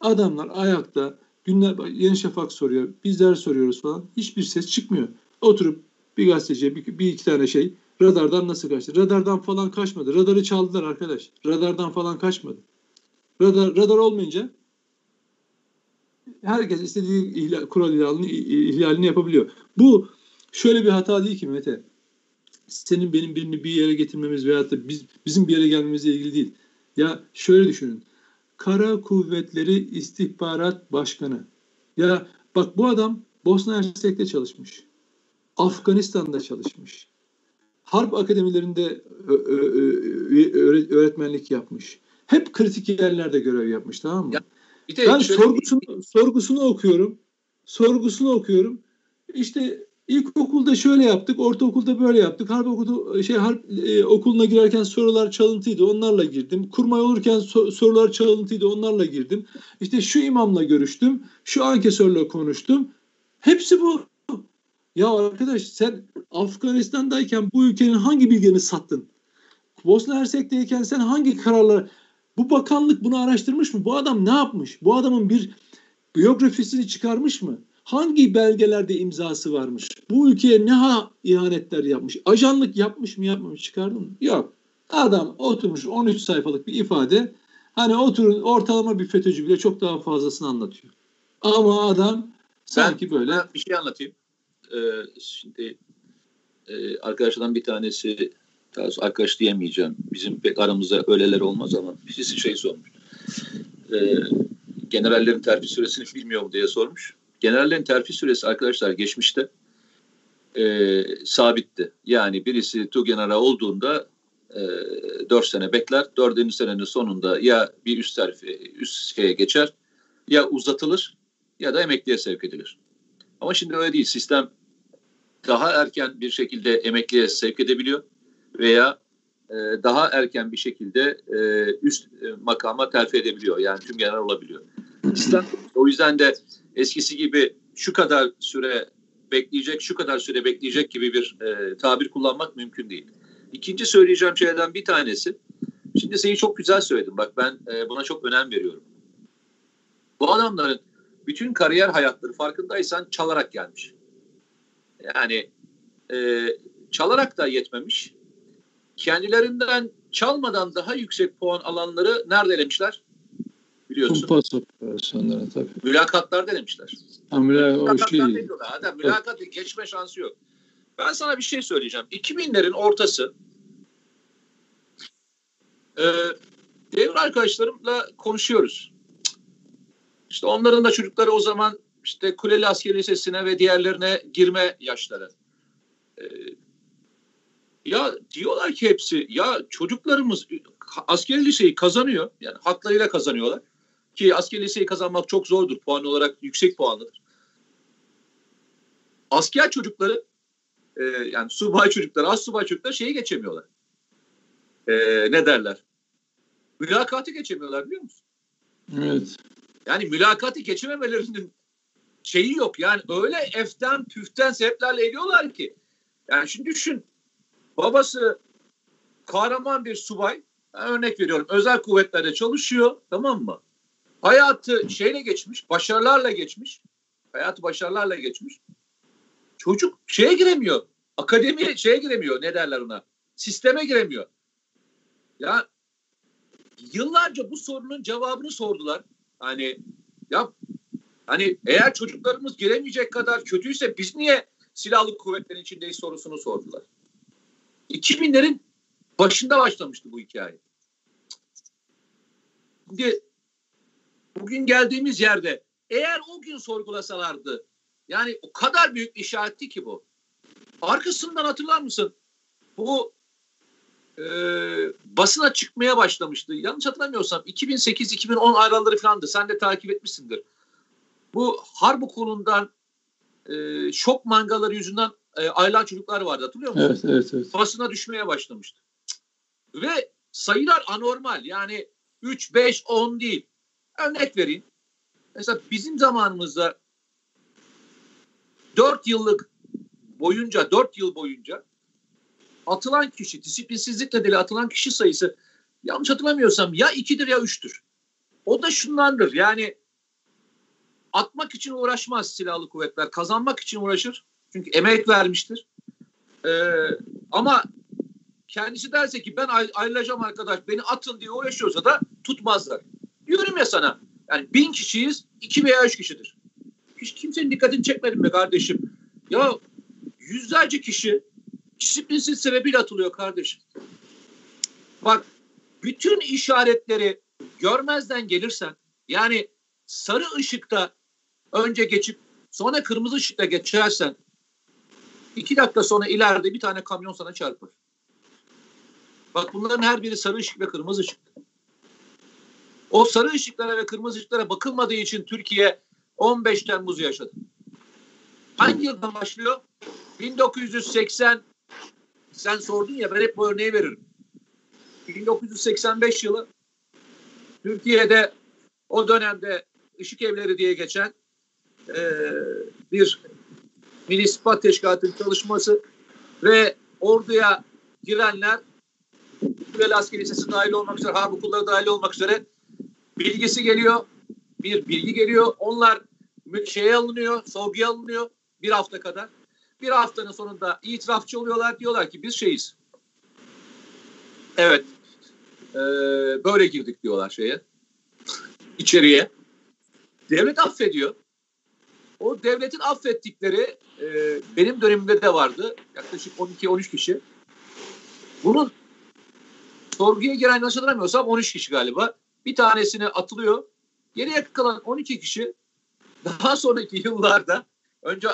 Adamlar ayakta günler Yeni Şafak soruyor, bizler soruyoruz falan. Hiçbir ses çıkmıyor. Oturup bir gazeteciye bir, bir iki tane şey radardan nasıl kaçtı? Radardan falan kaçmadı. Radarı çaldılar arkadaş. Radardan falan kaçmadı. Radar, radar olmayınca herkes istediği ihlal, kural ihlalini, ihlalini yapabiliyor. Bu şöyle bir hata değil ki Mete. Senin benim birini bir yere getirmemiz veyahut da biz, bizim bir yere gelmemizle ilgili değil. Ya şöyle düşünün. Kara Kuvvetleri İstihbarat Başkanı. Ya bak bu adam Bosna Hersek'te çalışmış. Afganistan'da çalışmış. Harp akademilerinde öğretmenlik yapmış. Hep kritik yerlerde görev yapmış tamam mı? Ya, bir de ben sorgusunu, sorgusunu okuyorum. Sorgusunu okuyorum. İşte İlkokulda şöyle yaptık, ortaokulda böyle yaptık. Harp okulu şey harp e, okuluna girerken sorular çalıntıydı, onlarla girdim. Kurmay olurken so, sorular çalıntıydı, onlarla girdim. İşte şu imamla görüştüm, şu ankesörle konuştum. Hepsi bu. Ya arkadaş sen Afganistan'dayken bu ülkenin hangi bilgilerini sattın? Bosna Hersek'teyken sen hangi kararlar bu bakanlık bunu araştırmış mı? Bu adam ne yapmış? Bu adamın bir biyografisini çıkarmış mı? hangi belgelerde imzası varmış? Bu ülkeye ne ha ihanetler yapmış? Ajanlık yapmış mı yapmamış çıkardın mı? Yok. Adam oturmuş 13 sayfalık bir ifade. Hani oturun ortalama bir FETÖ'cü bile çok daha fazlasını anlatıyor. Ama adam sanki ben, böyle. Ben bir şey anlatayım. Ee, şimdi e, arkadaşlardan bir tanesi arkadaş diyemeyeceğim. Bizim pek aramızda öyleler olmaz ama birisi şey sormuş. Ee, generallerin terfi süresini bilmiyor mu diye sormuş. Generallerin terfi süresi arkadaşlar geçmişte e, sabitti. Yani birisi Tugeneral olduğunda e, 4 sene bekler. 4. senenin sonunda ya bir üst terfi, üst şeye geçer ya uzatılır ya da emekliye sevk edilir. Ama şimdi öyle değil. Sistem daha erken bir şekilde emekliye sevk edebiliyor veya e, daha erken bir şekilde e, üst e, makama terfi edebiliyor. Yani tüm general olabiliyor. Sistem o yüzden de eskisi gibi şu kadar süre bekleyecek, şu kadar süre bekleyecek gibi bir e, tabir kullanmak mümkün değil. İkinci söyleyeceğim şeylerden bir tanesi, şimdi şeyi çok güzel söyledin. Bak ben e, buna çok önem veriyorum. Bu adamların bütün kariyer hayatları farkındaysan çalarak gelmiş. Yani e, çalarak da yetmemiş. Kendilerinden çalmadan daha yüksek puan alanları nerede elemişler? Biliyorsun. Kumpas operasyonları tabii. Mülakatlar denemişler. Ha, müla o şey. Adam mülakatı geçme şansı yok. Ben sana bir şey söyleyeceğim. 2000'lerin ortası e, devre arkadaşlarımla konuşuyoruz. İşte onların da çocukları o zaman işte Kuleli Asker Lisesi'ne ve diğerlerine girme yaşları. E, ya diyorlar ki hepsi ya çocuklarımız askeri liseyi kazanıyor. Yani haklarıyla kazanıyorlar. Ki askeri liseyi kazanmak çok zordur. Puan olarak yüksek puanlıdır. Asker çocukları e, yani subay çocuklar, az subay çocuklar şeyi geçemiyorlar. E, ne derler? Mülakatı geçemiyorlar biliyor musun? Evet. Yani mülakatı geçememelerinin şeyi yok. Yani öyle eften püften sebeplerle ediyorlar ki. Yani şimdi düşün. Babası kahraman bir subay. Ben örnek veriyorum. Özel kuvvetlerde çalışıyor. Tamam mı? Hayatı şeyle geçmiş. Başarılarla geçmiş. Hayatı başarılarla geçmiş. Çocuk şeye giremiyor. Akademiye şeye giremiyor. Ne derler ona? Sisteme giremiyor. Ya yıllarca bu sorunun cevabını sordular. Hani ya hani eğer çocuklarımız giremeyecek kadar kötüyse biz niye silahlı kuvvetlerin içindeyiz sorusunu sordular. 2000'lerin başında başlamıştı bu hikaye. Şimdi bugün geldiğimiz yerde eğer o gün sorgulasalardı yani o kadar büyük bir işaretti ki bu. Arkasından hatırlar mısın? Bu e, basına çıkmaya başlamıştı. Yanlış hatırlamıyorsam 2008-2010 araları falandı. Sen de takip etmişsindir. Bu harp okulundan e, şok mangaları yüzünden e, ayrılan çocuklar vardı hatırlıyor musun? Evet, evet, evet. Basına düşmeye başlamıştı. Ve sayılar anormal. Yani 3, 5, 10 değil. Örnek vereyim. Mesela bizim zamanımızda 4 yıllık boyunca, 4 yıl boyunca atılan kişi, disiplinsizlik nedeniyle atılan kişi sayısı yanlış hatırlamıyorsam ya 2'dir ya 3'tür. O da şundandır. Yani atmak için uğraşmaz silahlı kuvvetler. Kazanmak için uğraşır. Çünkü emek vermiştir. Ee, ama kendisi derse ki ben ayrılacağım arkadaş beni atın diye uğraşıyorsa da tutmazlar. Diyorum ya sana yani bin kişiyiz iki veya üç kişidir. Hiç kimsenin dikkatini çekmedim be kardeşim. Ya yüzlerce kişi disiplinsiz sebebiyle atılıyor kardeşim. Bak bütün işaretleri görmezden gelirsen yani sarı ışıkta önce geçip sonra kırmızı ışıkta geçersen iki dakika sonra ileride bir tane kamyon sana çarpar. Bak bunların her biri sarı ışık ve kırmızı ışık. O sarı ışıklara ve kırmızı ışıklara bakılmadığı için Türkiye 15 Temmuz'u yaşadı. Hangi yıldan başlıyor? 1980 sen sordun ya ben hep bu örneği veririm. 1985 yılı Türkiye'de o dönemde ışık evleri diye geçen e, bir Milli İstihbarat Teşkilatı'nın çalışması ve orduya girenler Kuleli Askeri Lisesi dahil olmak üzere, harp okulları dahil olmak üzere bilgisi geliyor. Bir bilgi geliyor. Onlar şeye alınıyor, sorguya alınıyor bir hafta kadar. Bir haftanın sonunda itirafçı oluyorlar. Diyorlar ki biz şeyiz. Evet. E, böyle girdik diyorlar şeye. içeriye. Devlet affediyor. O devletin affettikleri e, benim dönemimde de vardı. Yaklaşık 12-13 kişi. Bunun sorguya giren nasıl hatırlamıyorsam 13 kişi galiba. Bir tanesine atılıyor. Geriye kalan 12 kişi daha sonraki yıllarda önce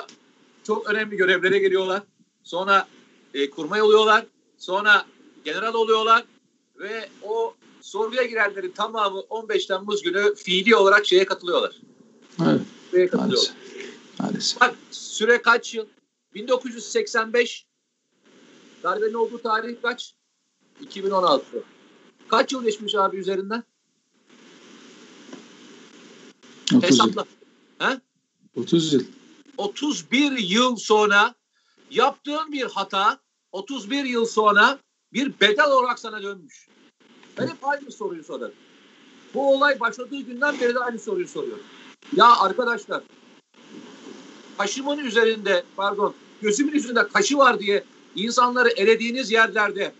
çok önemli görevlere geliyorlar. Sonra e, kurmay oluyorlar. Sonra general oluyorlar. Ve o sorguya girenlerin tamamı 15 Temmuz günü fiili olarak şeye katılıyorlar. Evet. Şeye katılıyorlar. Maalesef. Maalesef. Bak süre kaç yıl? 1985 darbenin olduğu tarih kaç? 2016. Kaç yıl geçmiş abi üzerinden? 30 Hesapla. Yıl. He? 30 yıl. 31 yıl sonra yaptığın bir hata 31 yıl sonra bir bedel olarak sana dönmüş. Ben hep aynı soruyu sorarım. Bu olay başladığı günden beri de aynı soruyu soruyorum. Ya arkadaşlar kaşımın üzerinde pardon gözümün üzerinde kaşı var diye insanları elediğiniz yerlerde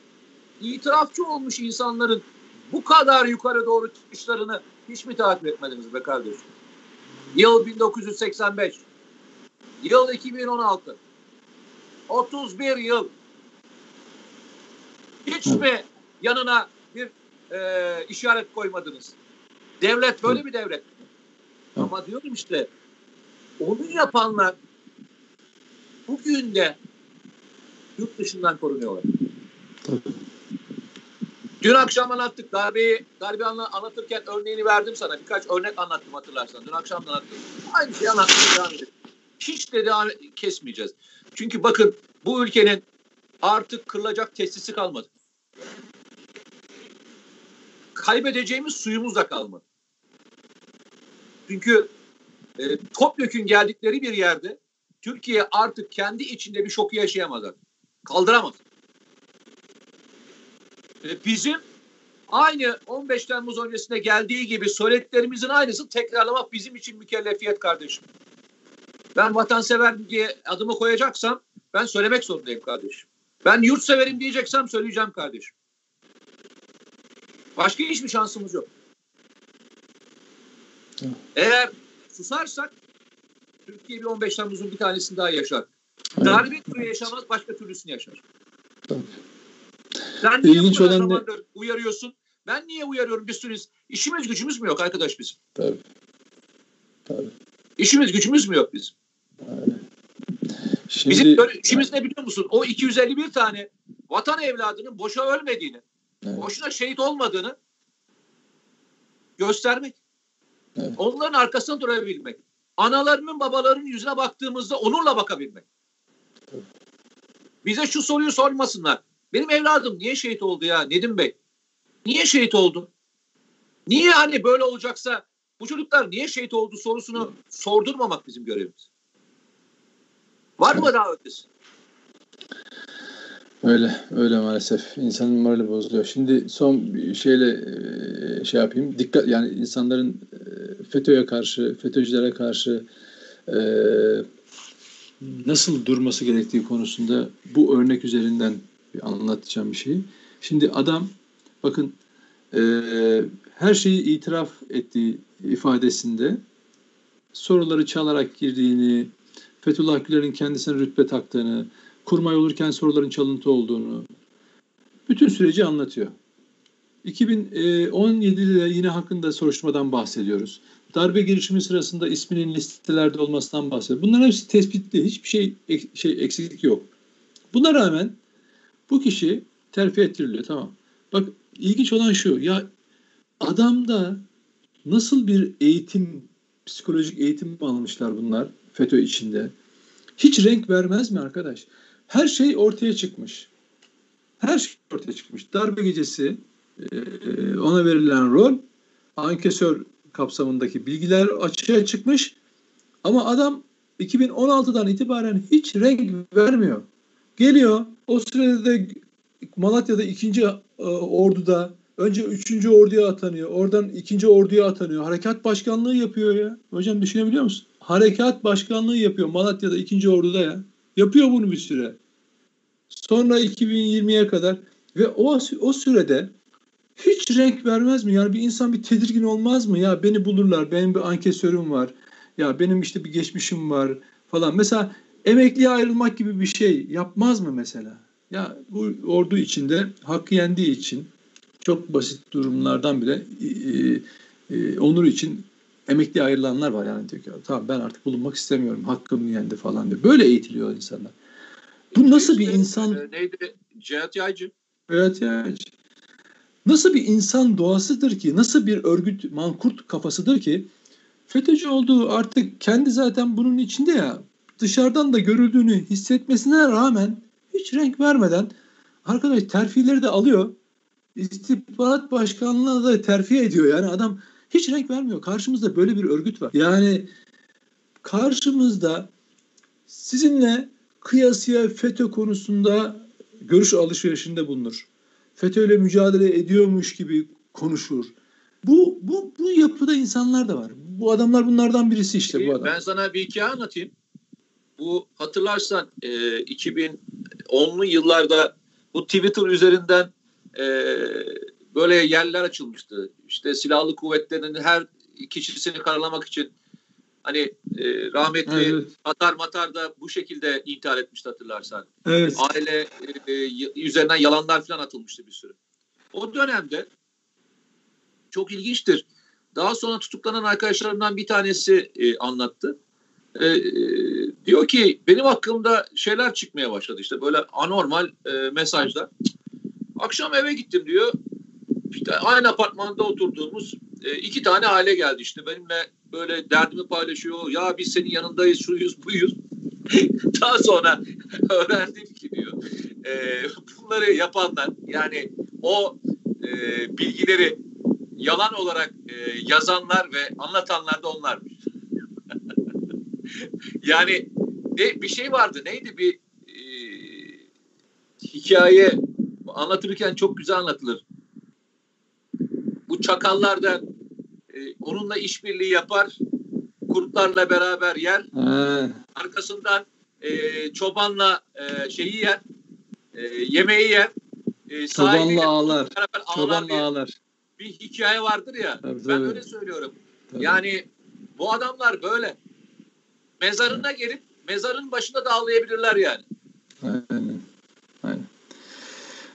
itirafçı olmuş insanların bu kadar yukarı doğru çıkışlarını hiç mi takip etmediniz be kardeşim? Yıl 1985. Yıl 2016. 31 yıl. Hiç mi yanına bir e, işaret koymadınız? Devlet böyle bir devlet. Ama diyorum işte onu yapanlar bugün de yurt dışından korunuyorlar. Tabii. Dün akşam anlattık. Darbeyi, darbe anlatırken örneğini verdim sana. Birkaç örnek anlattım hatırlarsan. Dün akşam da anlattım. Aynı şeyi anlatmaya devam edelim. Hiç de devam kesmeyeceğiz. Çünkü bakın bu ülkenin artık kırılacak testisi kalmadı. Kaybedeceğimiz suyumuz da kalmadı. Çünkü e, topyekün geldikleri bir yerde Türkiye artık kendi içinde bir şoku yaşayamaz. Kaldıramaz. E, bizim aynı 15 Temmuz öncesinde geldiği gibi söylediklerimizin aynısı tekrarlamak bizim için mükellefiyet kardeşim. Ben vatansever diye adımı koyacaksam ben söylemek zorundayım kardeşim. Ben yurtseverim diyeceksem söyleyeceğim kardeşim. Başka hiçbir şansımız yok. Eğer susarsak Türkiye bir 15 Temmuz'un bir tanesini daha yaşar. Darbe türü yaşamaz başka türlüsünü yaşar. Tabii. Sen niye İlginç olan ne? uyarıyorsun? Ben niye uyarıyorum bir sürü işimiz gücümüz mü yok arkadaş bizim? Tabii. Tabii. İşimiz gücümüz mü yok bizim? Aynen. Şimdi, bizim böyle işimiz ne biliyor musun? O 251 tane vatan evladının boşa ölmediğini, evet. boşuna şehit olmadığını göstermek. Evet. Onların arkasında durabilmek. Analarının babalarının yüzüne baktığımızda onurla bakabilmek. Evet. Bize şu soruyu sormasınlar. Benim evladım niye şehit oldu ya Nedim Bey? Niye şehit oldu? Niye hani böyle olacaksa bu çocuklar niye şehit oldu sorusunu sordurmamak bizim görevimiz. Var mı daha ötesi? Öyle, öyle maalesef. İnsanın morali bozuluyor. Şimdi son şeyle şey yapayım. Dikkat yani insanların FETÖ'ye karşı, FETÖ'cülere karşı e, nasıl durması gerektiği konusunda bu örnek üzerinden bir anlatacağım bir şeyi. Şimdi adam bakın e, her şeyi itiraf ettiği ifadesinde soruları çalarak girdiğini, Fethullah Gülen'in kendisine rütbe taktığını, kurmay olurken soruların çalıntı olduğunu, bütün süreci anlatıyor. 2017'de yine hakkında soruşturmadan bahsediyoruz. Darbe girişimi sırasında isminin listelerde olmasından bahsediyor. Bunların hepsi tespitli. Hiçbir şey, şey eksiklik yok. Buna rağmen bu kişi terfi ettiriliyor tamam. Bak ilginç olan şu ya adamda nasıl bir eğitim, psikolojik eğitim almışlar bunlar FETÖ içinde. Hiç renk vermez mi arkadaş? Her şey ortaya çıkmış. Her şey ortaya çıkmış. Darbe gecesi e, ona verilen rol ankesör kapsamındaki bilgiler açığa çıkmış. Ama adam 2016'dan itibaren hiç renk vermiyor. Geliyor o sırada da Malatya'da ikinci e, orduda önce üçüncü orduya atanıyor. Oradan ikinci orduya atanıyor. Harekat başkanlığı yapıyor ya. Hocam düşünebiliyor musun? Harekat başkanlığı yapıyor Malatya'da ikinci orduda ya. Yapıyor bunu bir süre. Sonra 2020'ye kadar ve o, o sürede hiç renk vermez mi? Yani bir insan bir tedirgin olmaz mı? Ya beni bulurlar, benim bir ankesörüm var. Ya benim işte bir geçmişim var falan. Mesela emekliye ayrılmak gibi bir şey yapmaz mı mesela? Ya bu ordu içinde hakkı yendiği için çok basit durumlardan bile e, e, onur için emekli ayrılanlar var yani diyor ki tamam ben artık bulunmak istemiyorum hakkım yendi falan diyor. Böyle eğitiliyor insanlar. Bu nasıl bir insan? E, neydi? Cihat Yaycı. Cihat Yaycı. Nasıl bir insan doğasıdır ki, nasıl bir örgüt mankurt kafasıdır ki FETÖ'cü olduğu artık kendi zaten bunun içinde ya dışarıdan da görüldüğünü hissetmesine rağmen hiç renk vermeden arkadaş terfileri de alıyor. İstihbarat başkanlığına da terfi ediyor. Yani adam hiç renk vermiyor. Karşımızda böyle bir örgüt var. Yani karşımızda sizinle kıyasıya FETÖ konusunda görüş alışverişinde bulunur. FETÖ ile mücadele ediyormuş gibi konuşur. Bu, bu, bu yapıda insanlar da var. bu adamlar bunlardan birisi işte bu adam. Ben sana bir hikaye anlatayım. Bu hatırlarsan e, 2010'lu yıllarda bu Twitter üzerinden e, böyle yerler açılmıştı. İşte silahlı kuvvetlerin her kişisini karalamak için hani e, rahmetli evet. Matar Matar da bu şekilde intihar etmişti hatırlarsan. Evet. Aile e, e, üzerinden yalanlar falan atılmıştı bir sürü. O dönemde çok ilginçtir. Daha sonra tutuklanan arkadaşlarımdan bir tanesi e, anlattı. E, e, diyor ki benim hakkımda şeyler çıkmaya başladı işte böyle anormal e, mesajlar. Akşam eve gittim diyor. İşte aynı apartmanda oturduğumuz e, iki tane aile geldi işte benimle böyle derdimi paylaşıyor. Ya biz senin yanındayız, şuyuz, buyuz. Daha sonra öğrendim ki diyor. E, bunları yapanlar yani o e, bilgileri yalan olarak e, yazanlar ve anlatanlar da onlarmış. yani ne, bir şey vardı neydi bir e, hikaye anlatırken çok güzel anlatılır. Bu çakallar da e, onunla işbirliği yapar, kurtlarla beraber yer. He. Arkasından e, çobanla e, şeyi yer, e, yemeği yer. E, çobanla ağlar. Çobanla ağlar. Bir hikaye vardır ya. Tabii, ben tabii. öyle söylüyorum. Tabii. Yani bu adamlar böyle. Mezarına gelip mezarın başında da ağlayabilirler yani. Aynen.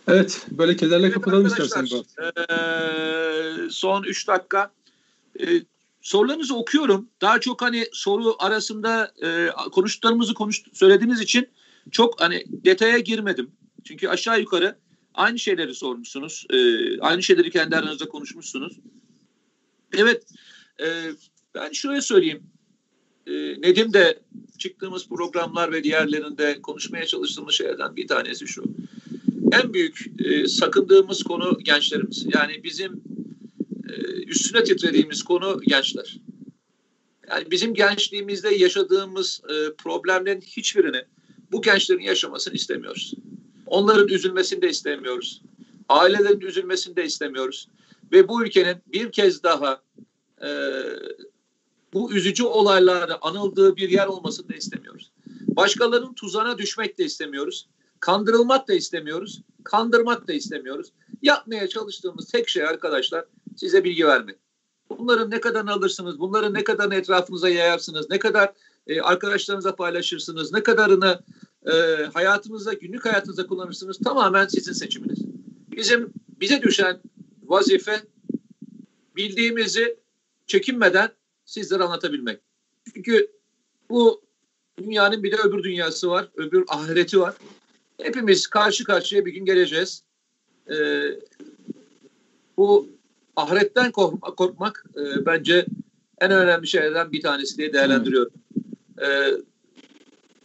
Evet, böyle kederle evet, kapatalım istersen bu. E, son 3 dakika. E, sorularınızı okuyorum. Daha çok hani soru arasında e, konuştuklarımızı konuş, söylediğiniz için çok hani detaya girmedim. Çünkü aşağı yukarı aynı şeyleri sormuşsunuz. E, aynı şeyleri kendi aranızda konuşmuşsunuz. Evet, e, ben şöyle söyleyeyim. E, Nedim de çıktığımız programlar ve diğerlerinde konuşmaya çalıştığımız şeylerden bir tanesi şu. En büyük e, sakındığımız konu gençlerimiz. Yani bizim e, üstüne titrediğimiz konu gençler. Yani bizim gençliğimizde yaşadığımız e, problemlerin hiçbirini bu gençlerin yaşamasını istemiyoruz. Onların üzülmesini de istemiyoruz. Ailelerin üzülmesini de istemiyoruz. Ve bu ülkenin bir kez daha e, bu üzücü olaylarda anıldığı bir yer olmasını da istemiyoruz. Başkalarının tuzağına düşmek de istemiyoruz. Kandırılmak da istemiyoruz. Kandırmak da istemiyoruz. Yapmaya çalıştığımız tek şey arkadaşlar size bilgi vermek. Bunların ne kadarını alırsınız, bunların ne kadarını etrafınıza yayarsınız, ne kadar e, arkadaşlarınıza paylaşırsınız, ne kadarını e, hayatınızda, günlük hayatınızda kullanırsınız tamamen sizin seçiminiz. Bizim bize düşen vazife bildiğimizi çekinmeden sizlere anlatabilmek. Çünkü bu dünyanın bir de öbür dünyası var, öbür ahireti var. Hepimiz karşı karşıya bir gün geleceğiz. Ee, bu ahiretten korkmak, korkmak e, bence en önemli şeylerden bir tanesi diye değerlendiriyorum. E,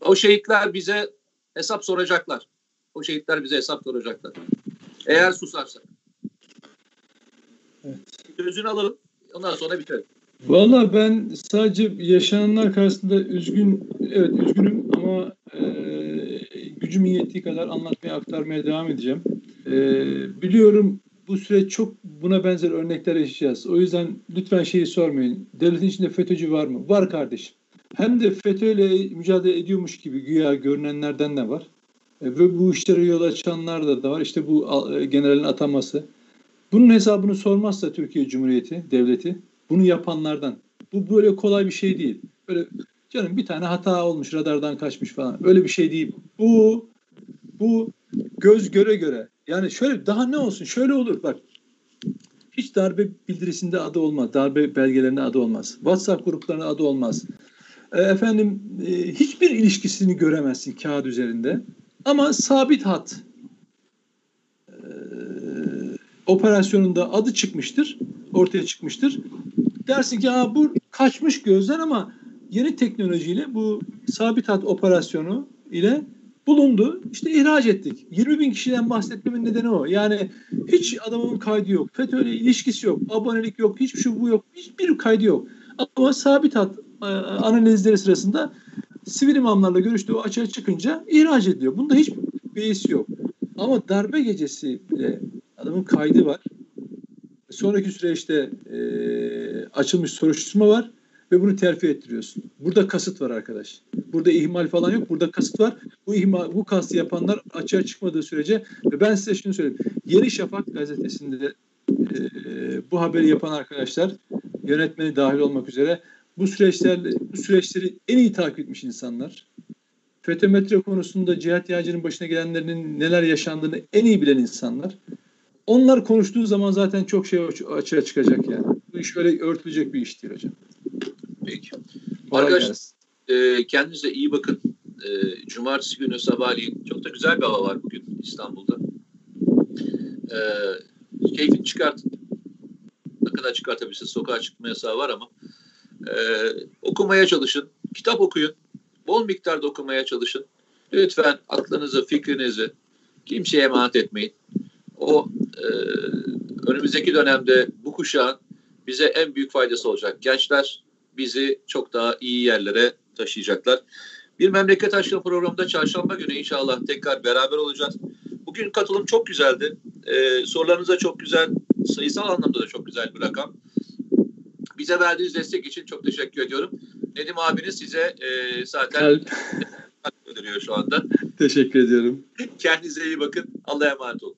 o şehitler bize hesap soracaklar. O şehitler bize hesap soracaklar. Eğer susarsak. Evet. Sözünü alalım. Ondan sonra biterim. Valla ben sadece yaşananlar karşısında üzgün, evet üzgünüm ama e, gücümün yettiği kadar anlatmaya, aktarmaya devam edeceğim. E, biliyorum bu süreç çok buna benzer örnekler yaşayacağız. O yüzden lütfen şeyi sormayın. Devletin içinde FETÖ'cü var mı? Var kardeşim. Hem de FETÖ'yle mücadele ediyormuş gibi güya görünenlerden de var. E, ve bu işlere yol açanlar da, da var. İşte bu generalin ataması. Bunun hesabını sormazsa Türkiye Cumhuriyeti, devleti, bunu yapanlardan. Bu böyle kolay bir şey değil. Böyle canım bir tane hata olmuş, radardan kaçmış falan. Öyle bir şey değil. Bu bu göz göre göre yani şöyle daha ne olsun? Şöyle olur bak. Hiç darbe bildirisinde adı olmaz. Darbe belgelerinde adı olmaz. WhatsApp gruplarında adı olmaz. E, efendim e, hiçbir ilişkisini göremezsin kağıt üzerinde. Ama sabit hat e, operasyonunda adı çıkmıştır. Ortaya çıkmıştır. Dersin ki Aa, bu kaçmış gözden ama yeni teknolojiyle bu sabit hat operasyonu ile bulundu. İşte ihraç ettik. 20 bin kişiden bahsetmemin nedeni o. Yani hiç adamın kaydı yok. FETÖ'yle ilişkisi yok. Abonelik yok. Hiçbir şey bu yok. Hiçbir kaydı yok. Ama sabit hat e, analizleri sırasında sivil imamlarla görüştüğü açığa çıkınca ihraç ediliyor. Bunda hiç beis yok. Ama darbe gecesi bile adamın kaydı var. Sonraki süreçte e, açılmış soruşturma var. Ve bunu terfi ettiriyorsun. Burada kasıt var arkadaş. Burada ihmal falan yok. Burada kasıt var. Bu ihmal, bu kastı yapanlar açığa çıkmadığı sürece ve ben size şunu söyleyeyim. Yeni Şafak gazetesinde e, bu haberi yapan arkadaşlar yönetmeni dahil olmak üzere bu süreçler bu süreçleri en iyi takip etmiş insanlar. FETÖ konusunda cihat yağcının başına gelenlerin neler yaşandığını en iyi bilen insanlar. Onlar konuştuğu zaman zaten çok şey açığa çıkacak yani. Bu iş öyle örtülecek bir iş değil hocam. Peki. Arkadaşlar e, kendinize iyi bakın. E, Cumartesi günü sabahleyin çok da güzel bir hava var bugün İstanbul'da. E, keyfini çıkartın. Ne kadar çıkartabilirsiniz. Sokağa çıkma yasağı var ama e, okumaya çalışın. Kitap okuyun. Bol miktarda okumaya çalışın. Lütfen aklınızı, fikrinizi kimseye emanet etmeyin. O e, önümüzdeki dönemde bu kuşağın bize en büyük faydası olacak. Gençler bizi çok daha iyi yerlere taşıyacaklar. Bir memleket aşkı programında çarşamba günü inşallah tekrar beraber olacağız. Bugün katılım çok güzeldi. Ee, sorularınıza çok güzel, sayısal anlamda da çok güzel bir rakam. Bize verdiğiniz destek için çok teşekkür ediyorum. Nedim abiniz size e, zaten gönderiyor şu anda. Teşekkür ediyorum. Kendinize iyi bakın. Allah'a emanet olun.